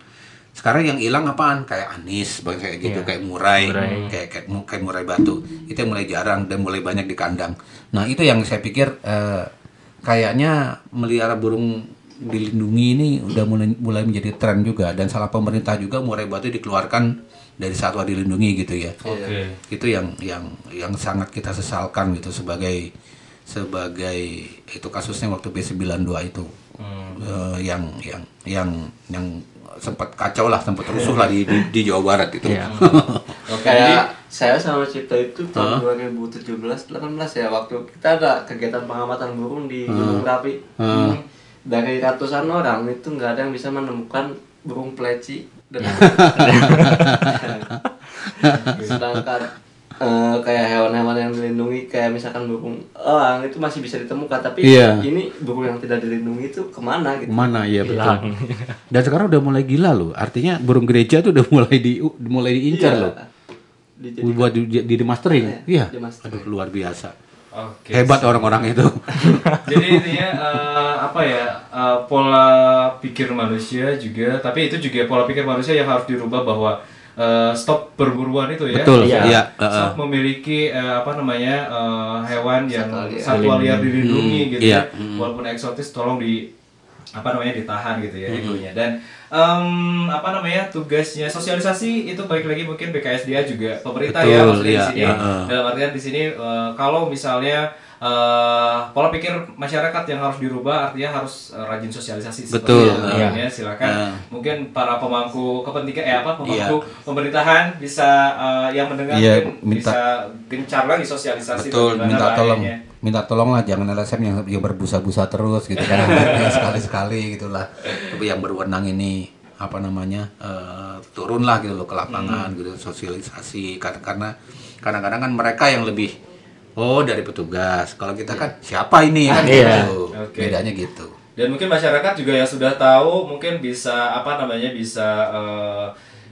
S2: Sekarang yang hilang apaan? Kayak anis bang kayak gitu kayak murai, kayak kayak mu- kayak murai batu. Itu yang mulai jarang dan mulai banyak di kandang. Nah itu yang saya pikir eh, kayaknya melihara burung dilindungi ini udah mulai mulai menjadi tren juga. Dan salah pemerintah juga murai batu dikeluarkan dari satwa dilindungi gitu ya.
S1: Oke.
S2: itu yang yang yang sangat kita sesalkan gitu sebagai sebagai itu kasusnya waktu B92 itu Eh, yang yang yang yang sempat kacau lah sempat rusuh lah di, di, di Jawa Barat itu
S3: Iya.
S1: Oke.
S7: Kayak saya sama Cipta itu tahun 2017 18 ya waktu kita ada kegiatan pengamatan burung di Gunung Merapi. Dari ratusan orang itu nggak ada yang bisa menemukan burung pleci dan sedangkan eh, kayak hewan-hewan yang dilindungi kayak misalkan burung elang itu masih bisa ditemukan tapi
S2: Iya.
S7: ini burung yang tidak dilindungi itu ke mana gitu
S2: mana ya betul
S3: Hilang.
S2: dan sekarang udah mulai gila loh artinya burung gereja tuh udah mulai di mulai diincar
S7: Iya.
S2: loh
S7: Dijadikan-
S2: buat di, di, di mastering iya
S7: di mastering.
S2: aduh luar biasa
S1: Oke.
S2: hebat orang-orang itu
S1: Jadi intinya eh, apa ya eh, pola pikir manusia juga, tapi itu juga pola pikir manusia yang harus dirubah bahwa eh, stop perburuan itu ya.
S2: betul
S3: Iya.
S2: iya
S1: Stop memiliki eh, apa namanya eh, hewan yang
S7: Satwa liar.
S1: satwa liar dilindungi gitu
S2: iya.
S1: ya, walaupun eksotis tolong di apa namanya ditahan gitu ya egonya dan em, apa namanya tugasnya sosialisasi itu balik lagi mungkin BKSDA juga pemerintah ya
S2: Betul,
S1: maksudnya
S2: iya,
S1: di sini
S2: iya, heeh.
S1: dalam artian di sini eh, kalau misalnya eh, pola pikir masyarakat yang harus dirubah artinya harus eh, rajin sosialisasi seperti
S2: Betul,
S1: itu.
S2: iya.
S1: ya silakan
S2: Iya.
S1: mungkin para pemangku kepentingan eh apa pemangku pemerintahan bisa eh, yang mendengar
S2: Iya, minta-
S1: bisa gencar lagi sosialisasi
S2: betul minta tolong
S1: bahayanya.
S2: minta tolong lah jangan LSM yang, yang berbusa-busa terus gitu kan sekali-sekali gitulah tapi yang berwenang ini apa namanya eh, turun lah gitu loh ke lapangan gitu sosialisasi karena karena kadang-kadang kan mereka yang lebih oh dari petugas kalau kita kan siapa ini kan
S3: Iya.
S2: gitu
S1: Oke.
S2: bedanya gitu
S1: Dan mungkin masyarakat juga yang sudah tahu mungkin bisa apa namanya bisa eh,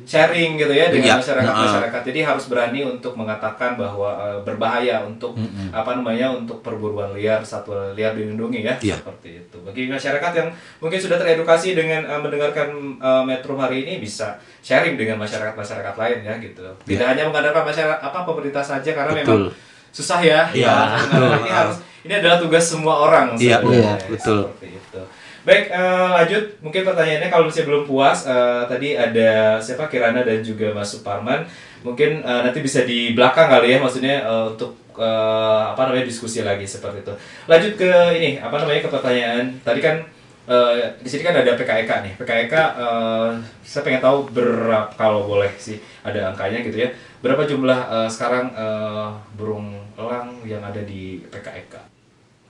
S1: sharing gitu ya dengan
S2: Iya,
S1: masyarakat masyarakat. Jadi harus berani untuk mengatakan bahwa eh, berbahaya untuk apa namanya untuk perburuan liar satwa liar dilindungi ya
S2: Iya.
S1: seperti itu. Bagi masyarakat yang mungkin sudah teredukasi dengan eh, mendengarkan eh, Metro hari ini bisa sharing dengan masyarakat masyarakat lain ya gitu. Tidak hanya mengandalkan masyarakat apa pemerintah saja karena
S2: Iya. Betul.
S1: memang susah ya.
S2: Iya,
S1: Ya, sebenarnya ini harus ini adalah tugas semua orang.
S2: Iya, iya, betul.
S1: Seperti itu. Baik, eh, lanjut. Mungkin pertanyaannya kalau masih belum puas, eh, tadi ada siapa Kirana dan juga Mas Suparman. Mungkin eh, nanti bisa di belakang kali ya, maksudnya eh, untuk eh, apa namanya diskusi lagi seperti itu. Lanjut ke ini, apa namanya ke pertanyaan. Tadi kan eh, di sini kan ada PKEK nih. PKEK, eh, saya pengen tahu berapa kalau boleh sih ada angkanya gitu ya. Berapa jumlah eh, sekarang eh, burung elang yang ada di PKEK?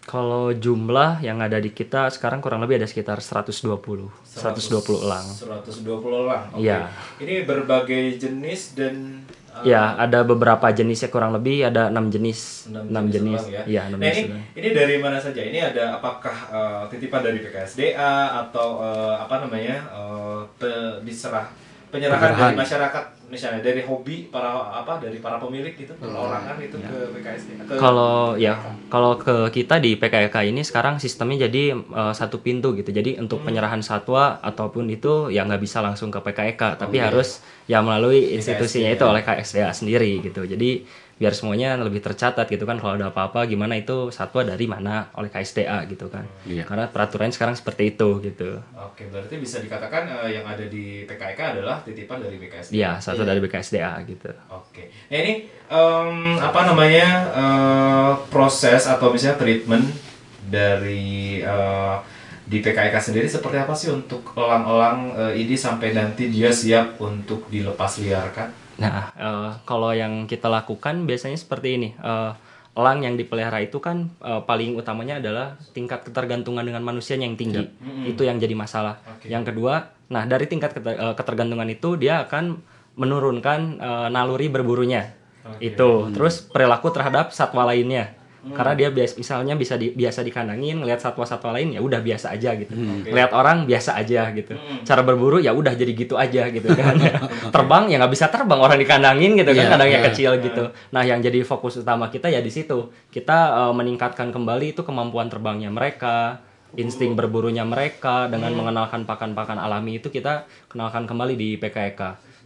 S3: Kalau jumlah yang ada di kita sekarang kurang lebih ada sekitar 120. 120 elang.
S1: 120 elang. Oke.
S3: Iya.
S1: Ini berbagai jenis dan uh,
S3: Ya, ada beberapa jenisnya kurang lebih ada enam jenis.
S1: enam
S3: enam jenis.
S1: elang ya.
S3: Iya, enam
S1: nah,
S3: jenis.
S1: ini, ini dari mana saja? Ini ada apakah uh, titipan dari PKSDA atau uh, apa namanya? uh, pe- diserah penyerahan
S2: Penyerahan.
S1: dari masyarakat misalnya dari hobi para apa dari para pemilik gitu perorangan itu ke PKSDA. Ke,
S3: Kalau ya, kalau ke kita di PKK ini sekarang sistemnya jadi eh, satu pintu gitu. Jadi untuk
S1: Hmm.
S3: penyerahan satwa ataupun itu ya nggak bisa langsung ke PKK, tapi harus ya melalui institusinya itu oleh KSDA sendiri gitu. Jadi biar semuanya lebih tercatat gitu kan kalau ada apa-apa gimana itu satwa dari mana oleh KSDA gitu kan.
S2: Iya.
S3: Karena peraturannya sekarang seperti itu gitu.
S1: Oke, berarti bisa dikatakan uh, yang ada di PKK adalah titipan dari PKSDA.
S3: Iya, satu dari BKSDA gitu.
S1: Oke. Nah ini em, apa namanya eh, proses atau misalnya treatment dari eh, di PKK sendiri seperti apa sih untuk elang-elang eh, ini sampai nanti dia siap untuk dilepas liarkan?
S3: Nah, eh, kalau yang kita lakukan biasanya seperti ini. Eh, elang yang dipelihara itu kan eh, paling utamanya adalah tingkat ketergantungan dengan manusianya yang tinggi. Itu yang jadi masalah.
S1: Oke.
S3: Yang kedua, nah dari tingkat keter- ketergantungan itu dia akan menurunkan eh, naluri berburunya. Itu. Terus perilaku terhadap satwa lainnya. Karena dia bias misalnya bisa di, biasa dikandangin ngelihat satwa-satwa lain ya udah biasa aja gitu.
S2: Hmm.
S3: lihat orang biasa aja gitu. Cara berburu ya udah jadi gitu aja gitu kan. Terbang ya nggak bisa terbang orang dikandangin gitu kan
S2: Iya,
S3: kandangnya
S2: iya.
S3: kecil gitu. Nah yang jadi fokus utama kita ya di situ. Kita eh, meningkatkan kembali itu kemampuan terbangnya mereka insting berburunya mereka dengan mengenalkan pakan-pakan alami itu kita kenalkan kembali di PKEK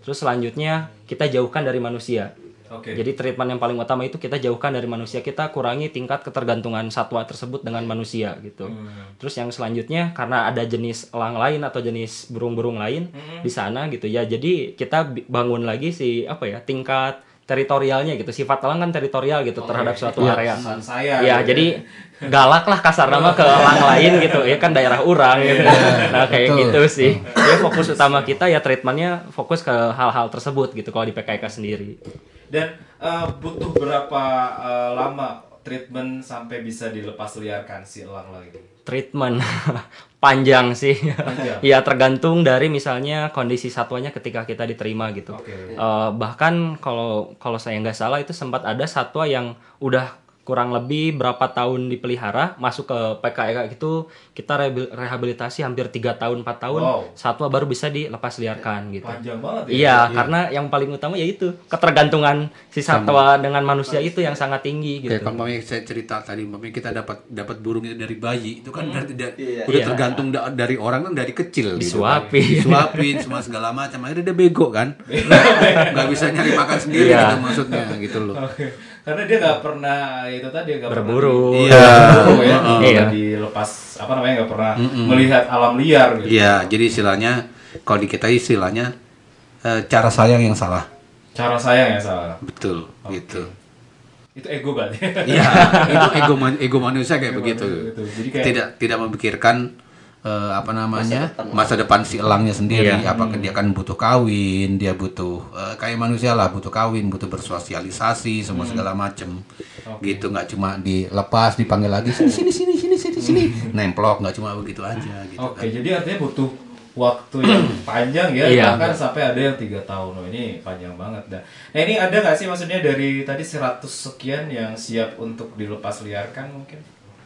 S3: terus selanjutnya kita jauhkan dari manusia
S1: Oke.
S3: jadi treatment yang paling utama itu kita jauhkan dari manusia, kita kurangi tingkat ketergantungan satwa tersebut dengan manusia gitu. Terus yang selanjutnya karena ada jenis elang lain atau jenis burung-burung lain di sana gitu ya. Jadi kita bangun lagi si apa ya tingkat teritorialnya gitu. Sifat elang kan teritorial gitu terhadap suatu area.
S1: Pesan saya.
S3: Ya,
S1: gitu
S3: jadi galak lah kasar nama ke elang lain gitu ya kan daerah orang gitu. Nah kayak
S2: Betul.
S3: gitu sih. Ya fokus utama kita ya treatmentnya fokus ke hal-hal tersebut gitu kalau di PKK sendiri.
S1: Dan eh, butuh berapa eh, lama treatment sampai bisa dilepas liarkan si elang lagi?
S3: treatment panjang sih
S1: Panjang.
S3: ya tergantung dari misalnya kondisi satwanya ketika kita diterima gitu
S1: Oke.
S3: Eh, bahkan kalau kalau saya nggak salah itu sempat ada satwa yang udah kurang lebih berapa tahun dipelihara masuk ke PKK itu kita rehabil- rehabilitasi hampir tiga tahun 4 tahun
S1: Wow.
S3: satwa baru bisa dilepas liarkan gitu
S1: Panjang banget ya.
S3: Iya, karena yang paling utama yaitu ketergantungan si satwa dengan manusia itu yang sangat tinggi gitu.
S2: Kayak kalau umpamanya saya cerita tadi, umpamanya kita dapat dapat burung itu dari bayi, itu kan berarti da-
S7: Iya.
S2: udah
S3: Iya.
S2: tergantung da- dari orang kan dari kecil. gitu kan.
S3: Disuapin.
S2: disuapin, semua segala macam. Akhirnya dia bego kan, nggak bisa nyari makan sendiri
S3: Iya.
S2: gitu maksudnya gitu loh.
S1: Oke. Karena dia nggak pernah itu tadi nggak
S3: Berburu.
S1: pernah di-
S2: Iya.
S1: berburu ya,
S3: Iya.
S1: nggak dilepas apa namanya nggak pernah melihat alam liar gitu.
S2: Iya, jadi istilahnya kalau di kita istilahnya eh, cara sayang yang salah,
S1: Cara sayang ya salah.
S2: betul gitu.
S1: Itu ego berarti.
S2: Iya, itu ego man- ego manusia kayak
S1: Ego
S2: begitu.
S1: manusia gitu. Jadi kayak-
S2: tidak tidak memikirkan eh, apa namanya masa depan, si elangnya sendiri.
S3: Iya.
S2: Apakah dia kan butuh kawin, dia butuh eh, kayak manusia lah butuh kawin, butuh bersosialisasi, semua segala macem. Gitu nggak cuma dilepas dipanggil lagi sini sini sini sini sini sini nemplok nggak cuma begitu aja gitu
S1: Oke,
S2: kan.
S1: jadi artinya butuh waktu yang panjang ya,
S3: Iya.
S1: bahkan sampai ada yang tiga tahun. Oh, ini panjang banget dah. Nah ini ada nggak sih maksudnya dari tadi 100 sekian yang siap untuk dilepas liarkan mungkin?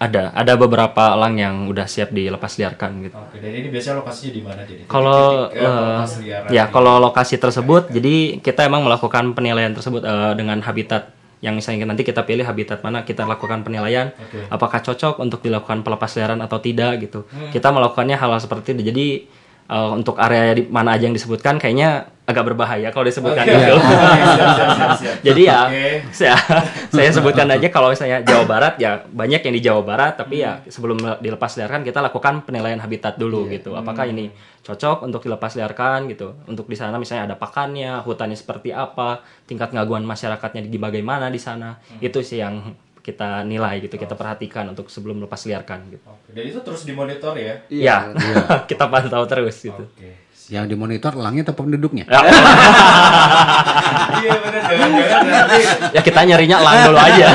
S3: Ada, ada beberapa elang yang udah siap dilepas liarkan gitu.
S1: Oke, dan ini biasanya lokasinya di mana jadi?
S3: Kalau
S1: liaran
S3: ya kalau lokasi tersebut, jadi kita emang melakukan penilaian tersebut eh, dengan habitat yang misalnya nanti kita pilih habitat mana kita lakukan penilaian
S1: Oke.
S3: apakah cocok untuk dilakukan pelepas liaran atau tidak gitu.
S1: Hmm.
S3: Kita melakukannya hal-hal seperti itu. Jadi eh, untuk area di mana aja yang disebutkan kayaknya agak berbahaya kalau disebutkan gitu.
S1: siap, siap.
S3: Jadi ya
S1: Oke.
S3: saya, saya sebutkan aja kalau misalnya Jawa Barat ya banyak yang di Jawa Barat tapi ya
S1: Hmm.
S3: sebelum dilepas liarkan kita lakukan penilaian habitat dulu
S1: Iya.
S3: gitu. Apakah ini cocok untuk dilepas liarkan gitu. Untuk di sana misalnya ada pakannya, hutannya seperti apa, tingkat gangguan masyarakatnya di bagaimana di sana.
S1: Hmm.
S3: Itu sih yang kita nilai gitu, kita perhatikan untuk sebelum lepas liarkan gitu.
S1: Oke, Dan itu terus dimonitor ya?
S3: Ya, kita pantau terus gitu.
S1: Oke.
S2: Yang dimonitor elangnya atau penduduknya?
S3: Ya,
S1: Iya benar,
S3: ya kita nyarinya elang dulu aja.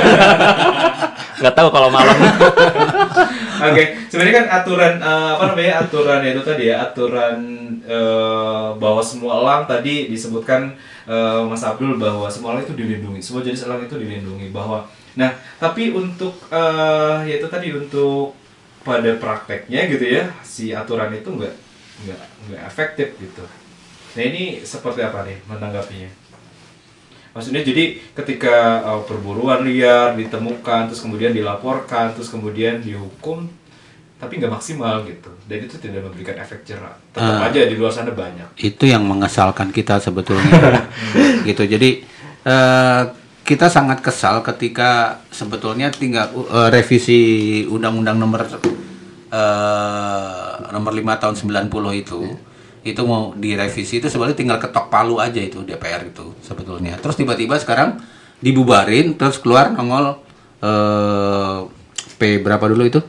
S3: Nggak tahu kalau malam.
S1: Oke, sebenarnya kan aturan eh, apa namanya aturan itu tadi ya aturan eh, bahwa semua elang tadi disebutkan eh, Mas Abdul bahwa semua elang itu dilindungi, semua jenis elang itu dilindungi bahwa nah tapi untuk eh, ya itu tadi untuk pada prakteknya gitu ya si aturan itu nggak nggak nggak efektif gitu. Nah ini seperti apa nih menanggapinya? Maksudnya jadi ketika uh, perburuan liar ditemukan, terus kemudian dilaporkan, terus kemudian dihukum, tapi nggak maksimal gitu, dan itu tidak memberikan efek jerah. Tetap
S2: Ah.
S1: aja di luar sana banyak.
S2: itu yang mengesalkan kita sebetulnya gitu jadi eh, kita sangat kesal ketika sebetulnya tinggal eh, revisi undang-undang nomor eh, nomor 5 tahun 90 itu itu mau direvisi itu sebenarnya tinggal ketok palu aja itu DPR itu sebetulnya terus tiba-tiba sekarang dibubarin terus keluar nongol eh, P berapa dulu itu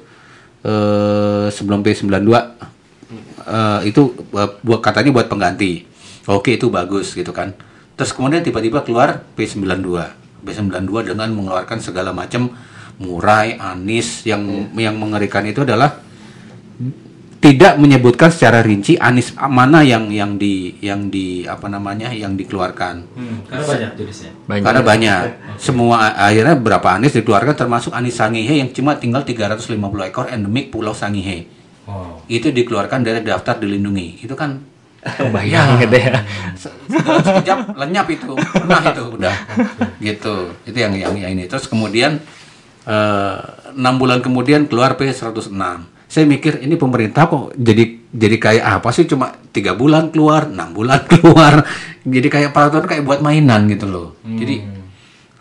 S2: eh, sebelum P92 eh, itu buat katanya buat pengganti. Oke itu bagus gitu kan. Terus kemudian tiba-tiba keluar P92. P92 dengan mengeluarkan segala macam murai, anis yang yang mengerikan itu adalah tidak menyebutkan secara rinci Anis mana yang yang di yang di apa namanya yang dikeluarkan.
S1: Hmm, karena banyak jenisnya.
S3: Banyak.
S2: Karena banyak. Semua akhirnya berapa Anis dikeluarkan termasuk Anis Sangihe yang cuma tinggal 350 ekor endemik Pulau Sangihe.
S1: Wow.
S2: Itu dikeluarkan dari daftar dilindungi. Itu kan
S3: Kebayang gitu ya.
S2: se- sekejap lenyap itu. Nah itu udah. Gitu. Itu yang yang, yang ini. Terus kemudian eh, enam bulan kemudian keluar P106. Saya mikir ini pemerintah kok jadi jadi kayak apa sih cuma tiga bulan keluar, enam bulan keluar, jadi kayak peraturan kayak buat mainan gitu loh. Jadi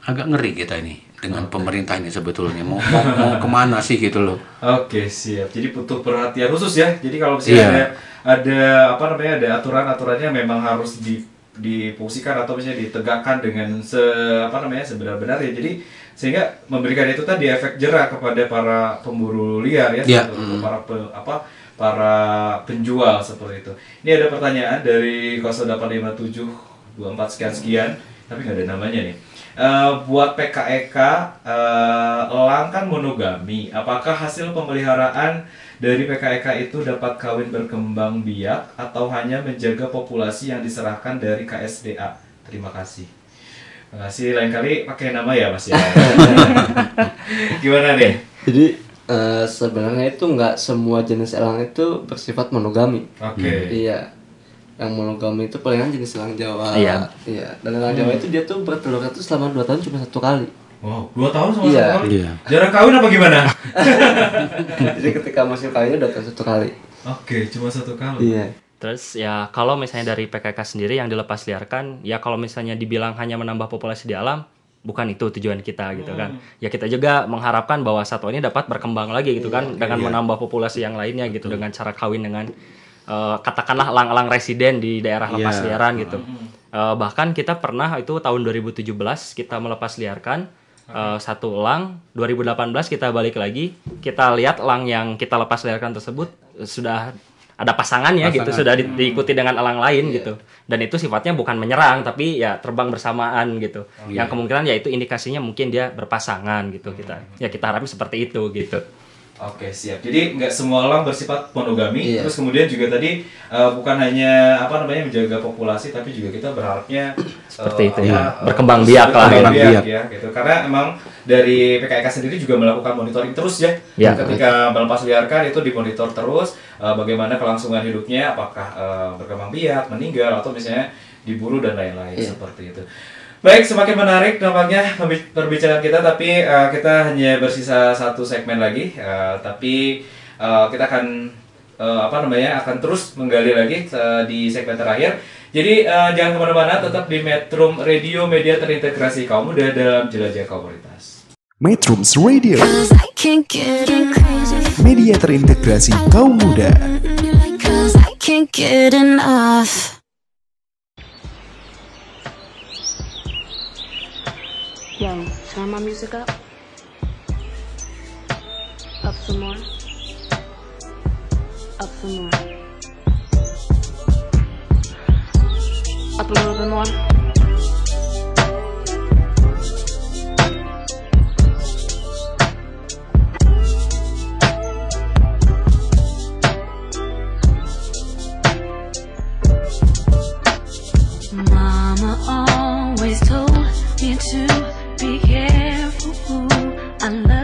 S2: agak ngeri kita ini dengan pemerintah ini sebetulnya mau mau, mau ke mana sih gitu loh.
S1: Oke siap. Jadi butuh perhatian khusus ya. Jadi kalau misalnya
S2: Iya.
S1: ada ada apa namanya ada aturan-aturannya memang harus di difungsikan atau misalnya ditegakkan dengan se apa namanya sebenar-benarnya. Jadi sehingga memberikan itu tadi efek jerah kepada para pemburu liar ya,
S2: Iya.
S1: untuk para pe- apa para penjual seperti itu. Ini ada pertanyaan dari 0857 24 sekian sekian tapi nggak ada namanya nih. Eh, buat PKEK eh, elang kan monogami. Apakah hasil pemeliharaan dari PKEK itu dapat kawin berkembang biak atau hanya menjaga populasi yang diserahkan dari KSDA? Terima kasih. Terima kasih. Lain kali pakai nama ya Mas ya. Gimana nih?
S7: Jadi eh, sebenarnya itu nggak semua jenis elang itu bersifat monogami.
S1: Oke.
S7: Iya. Yang monogami itu palingan jenis elang Jawa.
S3: Iya.
S7: Iya. Dan elang Jawa itu dia tuh bertelur itu selama 2 tahun cuma satu kali.
S1: Wow, dua tahun sama
S7: Iya.
S1: satu kali.
S2: Iya.
S1: Jarang kawin apa gimana?
S7: Jadi ketika masih kawinnya udah satu kali.
S1: Oke, cuma satu kali.
S7: Iya.
S3: Terus ya kalau misalnya dari PKK sendiri yang dilepas liarkan, ya kalau misalnya dibilang hanya menambah populasi di alam, bukan itu tujuan kita gitu kan. Ya kita juga mengharapkan bahwa satwa ini dapat berkembang lagi gitu kan dengan menambah populasi yang lainnya gitu dengan cara kawin dengan eh, katakanlah elang-elang residen di daerah lepas
S2: Iya.
S3: liaran gitu. Eh, bahkan kita pernah itu tahun 2017 kita melepas liarkan eh, satu elang 2018 kita balik lagi kita lihat elang yang kita lepas liarkan tersebut sudah ada pasangannya gitu
S2: Pasangan.
S3: sudah di- diikuti dengan elang lain gitu. Dan itu sifatnya bukan menyerang tapi ya terbang bersamaan gitu. Yang kemungkinan ya itu indikasinya mungkin dia berpasangan gitu kita. Ya kita harapin seperti itu gitu
S1: Oke siap. Jadi nggak semua elang bersifat monogami.
S7: Iya.
S1: Terus kemudian juga tadi eh, bukan hanya apa namanya menjaga populasi, tapi juga kita berharapnya
S3: Seperti
S1: eh,
S3: itu,
S1: apa,
S3: ya.
S1: eh,
S3: Berkembang biak lah,
S1: berkembang
S2: ya.
S1: biak, ya, gitu. Karena emang dari PKK sendiri juga melakukan monitoring terus ya.
S3: Ya.
S1: Ketika melepas liarkan itu dimonitor terus eh, bagaimana kelangsungan hidupnya, apakah eh, berkembang biak, meninggal atau misalnya diburu dan lain-lain
S7: Iya.
S1: seperti itu. Baik, semakin menarik nampaknya perbincangan kita, tapi eh, kita hanya bersisa satu segmen lagi. eh, tapi eh, kita akan eh, apa namanya akan terus menggali lagi eh, di segmen terakhir. Jadi eh, jangan ke mana-mana, tetap di Metro Radio Media terintegrasi kaum muda dalam jelajah komunitas.
S6: Metrums Radio,
S8: Cause I can't get crazy.
S6: media terintegrasi kaum muda.
S11: Turn my music up. Up some more. Up some more. Up a little bit more.
S8: Mama always told me to I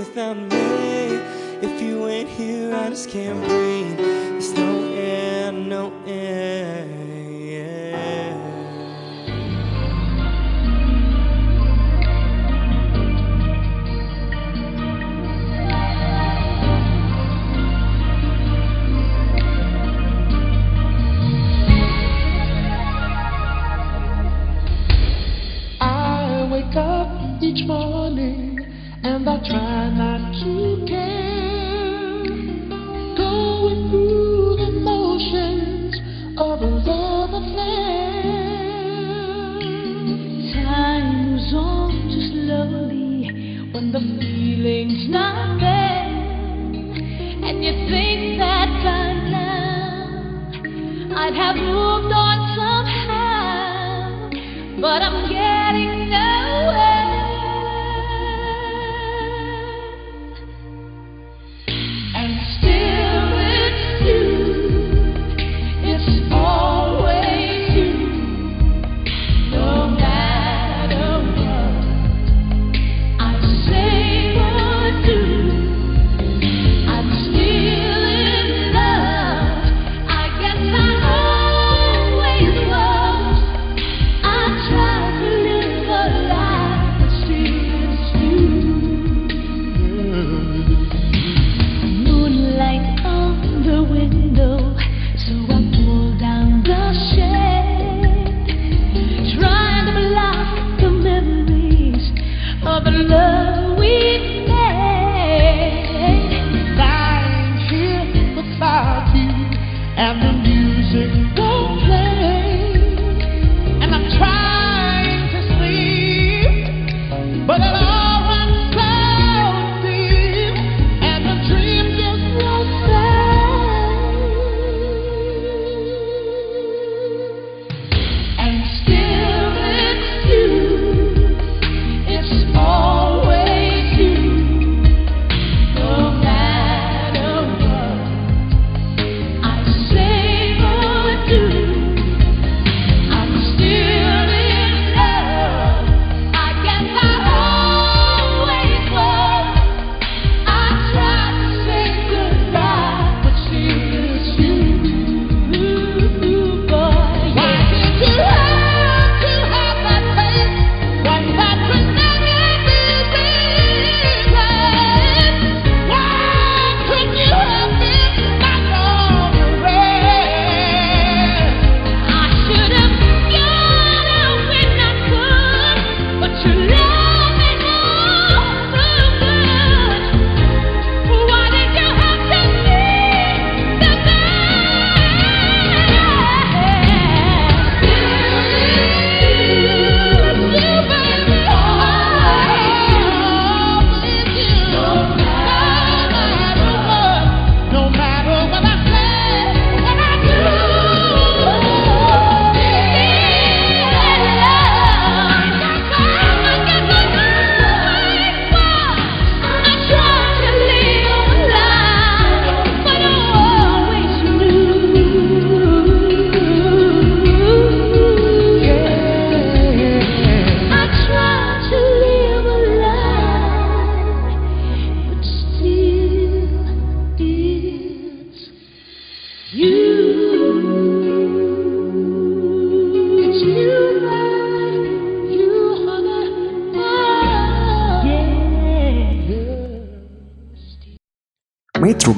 S10: without me. If you ain't here, I just can't breathe. There's no end, no
S12: end.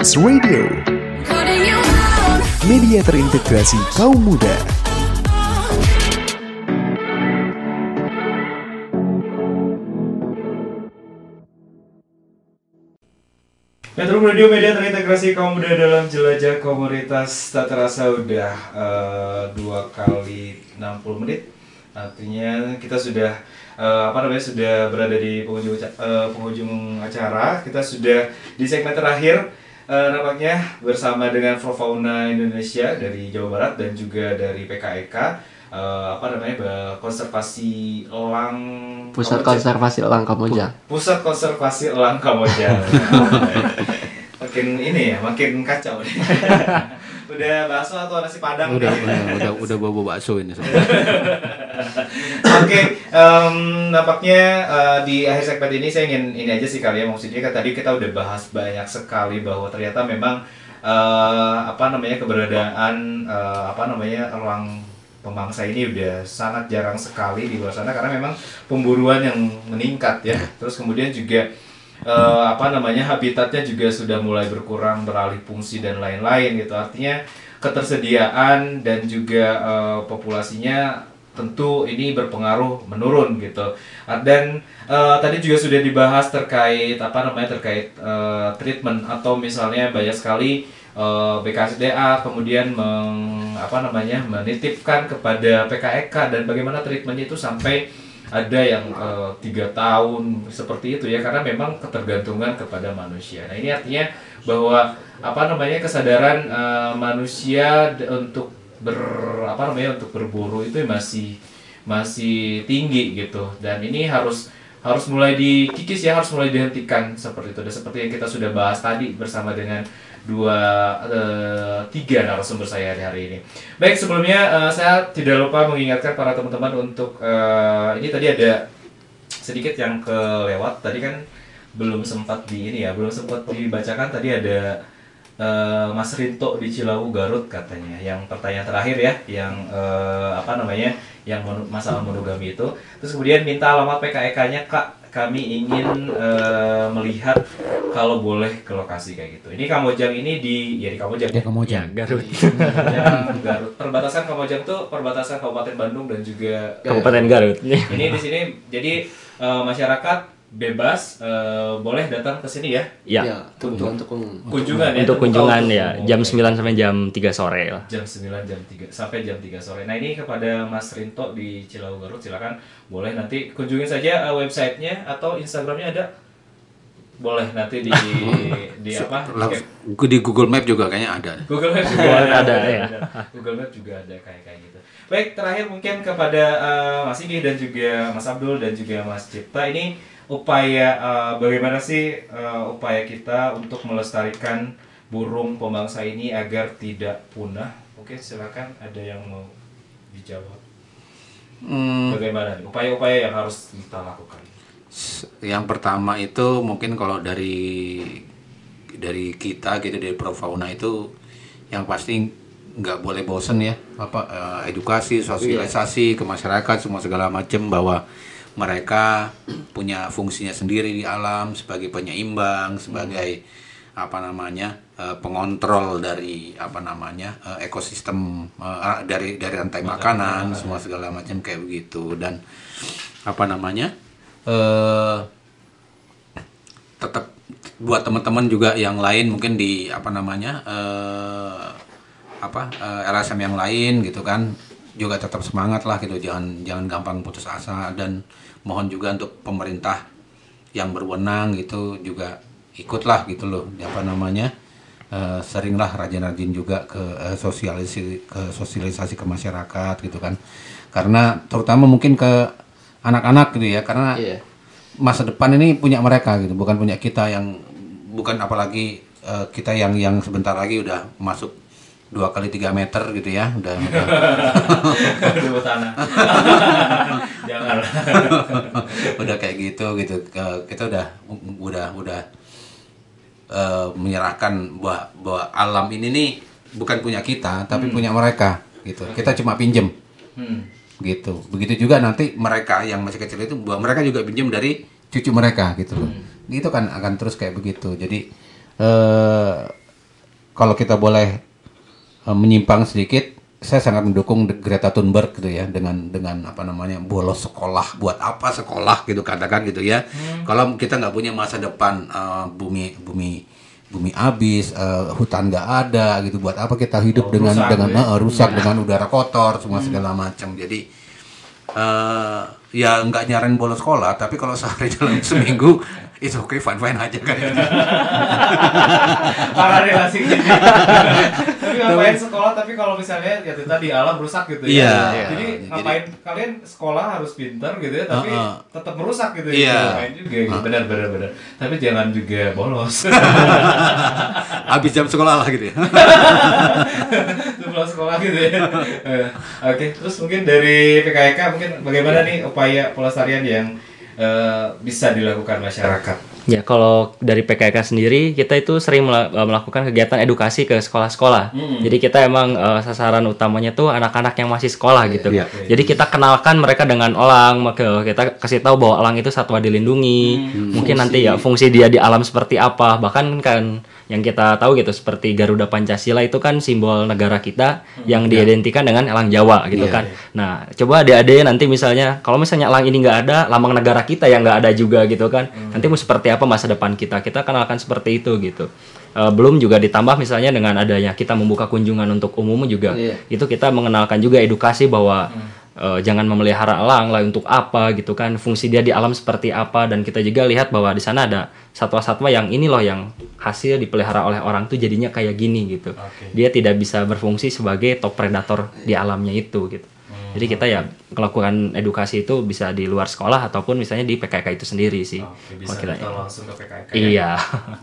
S6: Metrums Radio. Media terintegrasi kaum muda.
S1: Metro Radio Media terintegrasi kaum muda dalam jelajah komunitas tak terasa udah eh, dua kali 60 menit. Artinya kita sudah eh, apa namanya sudah berada di penghujung eh, penghujung acara. Kita sudah di segmen terakhir eh, nampaknya bersama dengan Fauna Indonesia dari Jawa Barat dan juga dari PKEK eh, apa namanya konservasi elang
S7: Pusat
S1: Kamojang.
S7: Konservasi Elang Kamojang.
S1: Pusat Konservasi Elang Kamojang. makin ini ya, makin kacau nih. Udah bakso atau nasi padang?
S2: Udah, udah, udah, udah bobo bakso ini.
S1: Oke, em, nampaknya eh, di akhir segmen ini saya ingin ini aja sih kali ya maksudnya kan tadi kita udah bahas banyak sekali bahwa ternyata memang eh, apa namanya keberadaan eh, apa namanya elang pemangsa ini udah sangat jarang sekali di luar sana karena memang pemburuan yang meningkat ya. Terus kemudian juga eh, apa namanya habitatnya juga sudah mulai berkurang beralih fungsi dan lain-lain gitu. Artinya ketersediaan dan juga eh, populasinya tentu ini berpengaruh menurun gitu. Ah, Dan eh, tadi juga sudah dibahas terkait apa namanya terkait eh, treatment atau misalnya banyak sekali eh, BKSDA kemudian meng, apa namanya menitipkan kepada PKEK dan bagaimana treatmentnya itu sampai ada yang eh, tiga tahun seperti itu ya karena memang ketergantungan kepada manusia. Nah ini artinya bahwa apa namanya kesadaran eh, manusia untuk ber apa namanya untuk berburu itu masih masih tinggi gitu dan ini harus harus mulai dikikis ya harus mulai dihentikan seperti itu dan seperti yang kita sudah bahas tadi bersama dengan dua eh, tiga narasumber saya di hari ini. Baik sebelumnya eh, saya tidak lupa mengingatkan para teman-teman untuk eh, ini tadi ada sedikit yang kelewat. Tadi kan belum sempat di ini ya belum sempat dibacakan. Tadi ada eh, Mas Rinto di Cilawu Garut katanya. Yang pertanyaan terakhir ya yang eh, apa namanya yang masalah monogami itu. Terus kemudian minta alamat PKEK-nya kak kami ingin eh, melihat kalau boleh ke lokasi kayak gitu ini Kamojang ini di ya di Kamojang
S2: Ya, Kamojang.
S3: Ya, Garut.
S1: Kamojang, Garut perbatasan Kamojang tuh perbatasan Kabupaten Bandung dan juga
S3: Kabupaten Garut.
S1: ini di sini jadi eh, masyarakat bebas eh, boleh datang ke sini ya.
S3: Ya.
S7: Ya, untuk untuk
S1: Kunjungan ya.
S3: Untuk kunjungan ya, jam
S1: Oke.
S3: 9 sampai jam 3 sore lah.
S1: Jam 9 jam 3 sampai jam 3 sore. Nah, ini kepada Mas Rinto di Cilawu Garut silakan boleh nanti kunjungin saja eh, websitenya atau Instagramnya ada. Boleh nanti di di apa?
S2: Di Google Map juga kayaknya ada.
S1: Google Maps juga ada,
S3: ada, ya.
S1: Google Maps juga ada kayak kayak gitu. Baik, terakhir mungkin kepada eh, Mas Igi dan juga Mas Abdul dan juga Mas Cipta ini upaya eh, bagaimana sih eh, upaya kita untuk melestarikan burung pemangsa ini agar tidak punah? Oke, silakan ada yang mau dijawab.
S2: Hmm,
S1: Bagaimana upaya-upaya yang harus kita lakukan?
S2: yang pertama itu mungkin kalau dari dari kita gitu dari Pro Fauna itu yang pasti nggak boleh bosen ya apa eh, edukasi sosialisasi ke masyarakat semua segala macam bahwa mereka punya fungsinya sendiri di alam sebagai penyeimbang sebagai apa namanya eh, pengontrol dari apa namanya eh, ekosistem eh, dari dari rantai makanan semua segala macam kayak begitu. Dan apa namanya eh tetap buat teman-teman juga yang lain mungkin di apa namanya eh apa eh, LSM yang lain gitu kan juga tetap semangat lah gitu. Jangan jangan gampang putus asa. Dan mohon juga untuk pemerintah yang berwenang gitu juga ikutlah gitu loh. Apa namanya? Eh, seringlah rajin-rajin juga ke eh, sosialisasi ke sosialisasi ke masyarakat gitu kan. Karena terutama mungkin ke anak-anak gitu ya. Karena
S7: Iya.
S2: masa depan ini punya mereka gitu. Bukan punya kita yang bukan apalagi eh, kita yang yang sebentar lagi udah masuk dua kali tiga meter gitu ya udah, udah
S1: tanah. Jangan.
S2: udah kayak gitu gitu kita udah udah udah eh, menyerahkan bahwa bahwa alam ini nih bukan punya kita tapi
S1: Hmm.
S2: punya mereka gitu kita cuma pinjem
S1: Hmm.
S2: gitu begitu juga nanti mereka yang masih kecil itu bahwa mereka juga pinjam dari cucu mereka gitu loh
S1: Hmm.
S2: itu kan akan terus kayak begitu jadi eh kalau kita boleh eh, menyimpang sedikit, saya sangat mendukung Greta Thunberg gitu ya dengan dengan apa namanya bolos sekolah buat apa sekolah gitu katakan gitu ya. Kalau kita nggak punya masa depan eh, bumi bumi bumi habis, eh, hutan nggak ada gitu buat apa kita hidup
S1: Oh,
S2: dengan
S1: rusak
S2: dengan
S1: ya.
S2: eh, rusak
S1: Iya.
S2: dengan udara kotor semua segala macam. Jadi eh ya nggak nyaran bolos sekolah, tapi kalau sehari dalam seminggu itu oke fine fine aja kan.
S1: Masih gini. tapi ngapain sekolah tapi kalau misalnya ya itu tadi alam rusak gitu ya.
S2: Iya.
S1: Jadi
S2: Jadi-
S1: ngapain kalian sekolah harus pintar gitu ya tapi tetap merusak gitu
S2: Iya.
S1: ya. Ngapain juga gitu. Benar benar benar. Tapi jangan juga bolos.
S2: Habis jam sekolah lah gitu ya.
S1: Sebelum sekolah gitu ya. Oke, terus mungkin dari PKK mungkin bagaimana nih upaya pelestarian yang eh, bisa dilakukan masyarakat?
S3: Ya kalau dari PKK sendiri kita itu sering eh, melakukan kegiatan edukasi ke sekolah-sekolah.
S1: Hmm.
S3: Jadi kita emang eh, sasaran utamanya tuh anak-anak yang masih sekolah gitu.
S2: Iya.
S3: Jadi kita kenalkan mereka dengan elang, maka kita kasih tahu bahwa elang itu satwa dilindungi.
S1: Hmm.
S3: Mungkin nanti ya fungsi dia di alam seperti apa. Bahkan kan yang kita tahu gitu seperti Garuda Pancasila itu kan simbol negara kita yang diidentikan dengan elang Jawa gitu
S2: Iya,
S3: kan. Nah, coba adik-adik nanti misalnya kalau misalnya elang ini nggak ada, lambang negara kita yang nggak ada juga gitu kan. Nanti mau seperti apa masa depan kita? Kita kenalkan seperti itu gitu. Eh, belum juga ditambah misalnya dengan adanya kita membuka kunjungan untuk umum juga.
S7: Iya.
S3: Itu kita mengenalkan juga edukasi bahwa eh, jangan memelihara elang lah untuk apa gitu kan. Fungsi dia di alam seperti apa dan kita juga lihat bahwa di sana ada satwa-satwa yang ini loh yang hasil dipelihara oleh orang tuh jadinya kayak gini gitu. Dia tidak bisa berfungsi sebagai top predator di alamnya itu gitu. Jadi kita ya melakukan edukasi itu bisa di luar sekolah ataupun misalnya di PKK itu sendiri sih.
S1: Oke, bisa
S3: Kalau kita-
S1: kita langsung ke PKK. ya.
S3: Iya.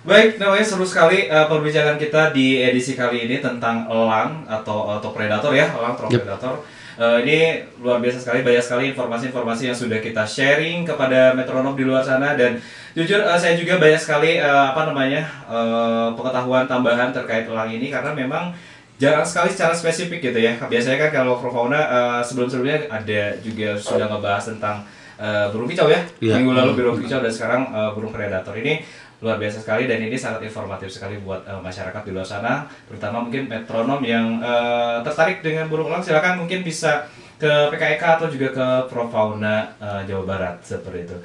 S1: Baik, namanya seru sekali eh, perbincangan kita di edisi kali ini tentang elang atau atau predator ya, elang atau
S2: Yep.
S1: predator. Eh, ini luar biasa sekali, banyak sekali informasi-informasi yang sudah kita sharing kepada metronom di luar sana dan jujur eh, saya juga banyak sekali eh, apa namanya eh, pengetahuan tambahan terkait elang ini karena memang jarang sekali secara spesifik gitu ya. Biasanya kan kalau Profauna eh, sebelum-sebelumnya ada juga sudah ngebahas tentang eh, burung kicau ya.
S2: Iya.
S1: Minggu lalu burung kicau dan sekarang eh, burung predator ini luar biasa sekali dan ini sangat informatif sekali buat eh, masyarakat di luar sana, terutama mungkin metronom yang eh, tertarik dengan burung elang silakan mungkin bisa ke PKEK atau juga ke Profauna eh, Jawa Barat seperti itu.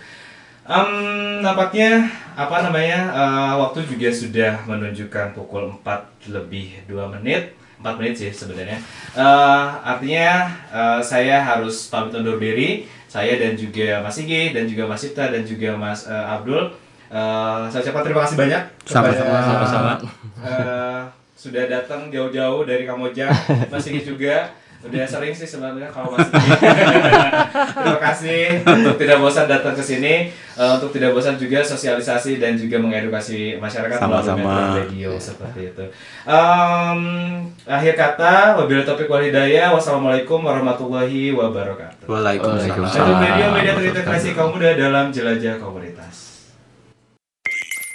S1: Em, nampaknya apa namanya eh, waktu juga sudah menunjukkan pukul 4 lebih 2 menit. 4 menit sih sebenarnya. Eh, artinya eh, saya harus pamit undur diri. Saya dan juga Mas Igi dan juga Mas Cipta dan juga Mas eh, Abdul Eh, saya ucapkan terima kasih banyak.
S2: Sama-sama.
S3: Sama-sama.
S1: eh, sudah datang jauh-jauh dari Kamojang Mas Igi juga. Udah sering sih sebenarnya kalau Mas Igi terima kasih. Untuk tidak bosan datang ke sini. Eh, untuk tidak bosan juga sosialisasi dan juga mengedukasi masyarakat melalui
S2: Sama-sama.
S1: Metro Radio seperti itu. Em, akhir kata wabillahi taufiq wal hidayah. Wassalamualaikum warahmatullahi wabarakatuh.
S2: Waalaikumsalam.
S1: Radio media terintegrasi kaum muda dalam jelajah komunitas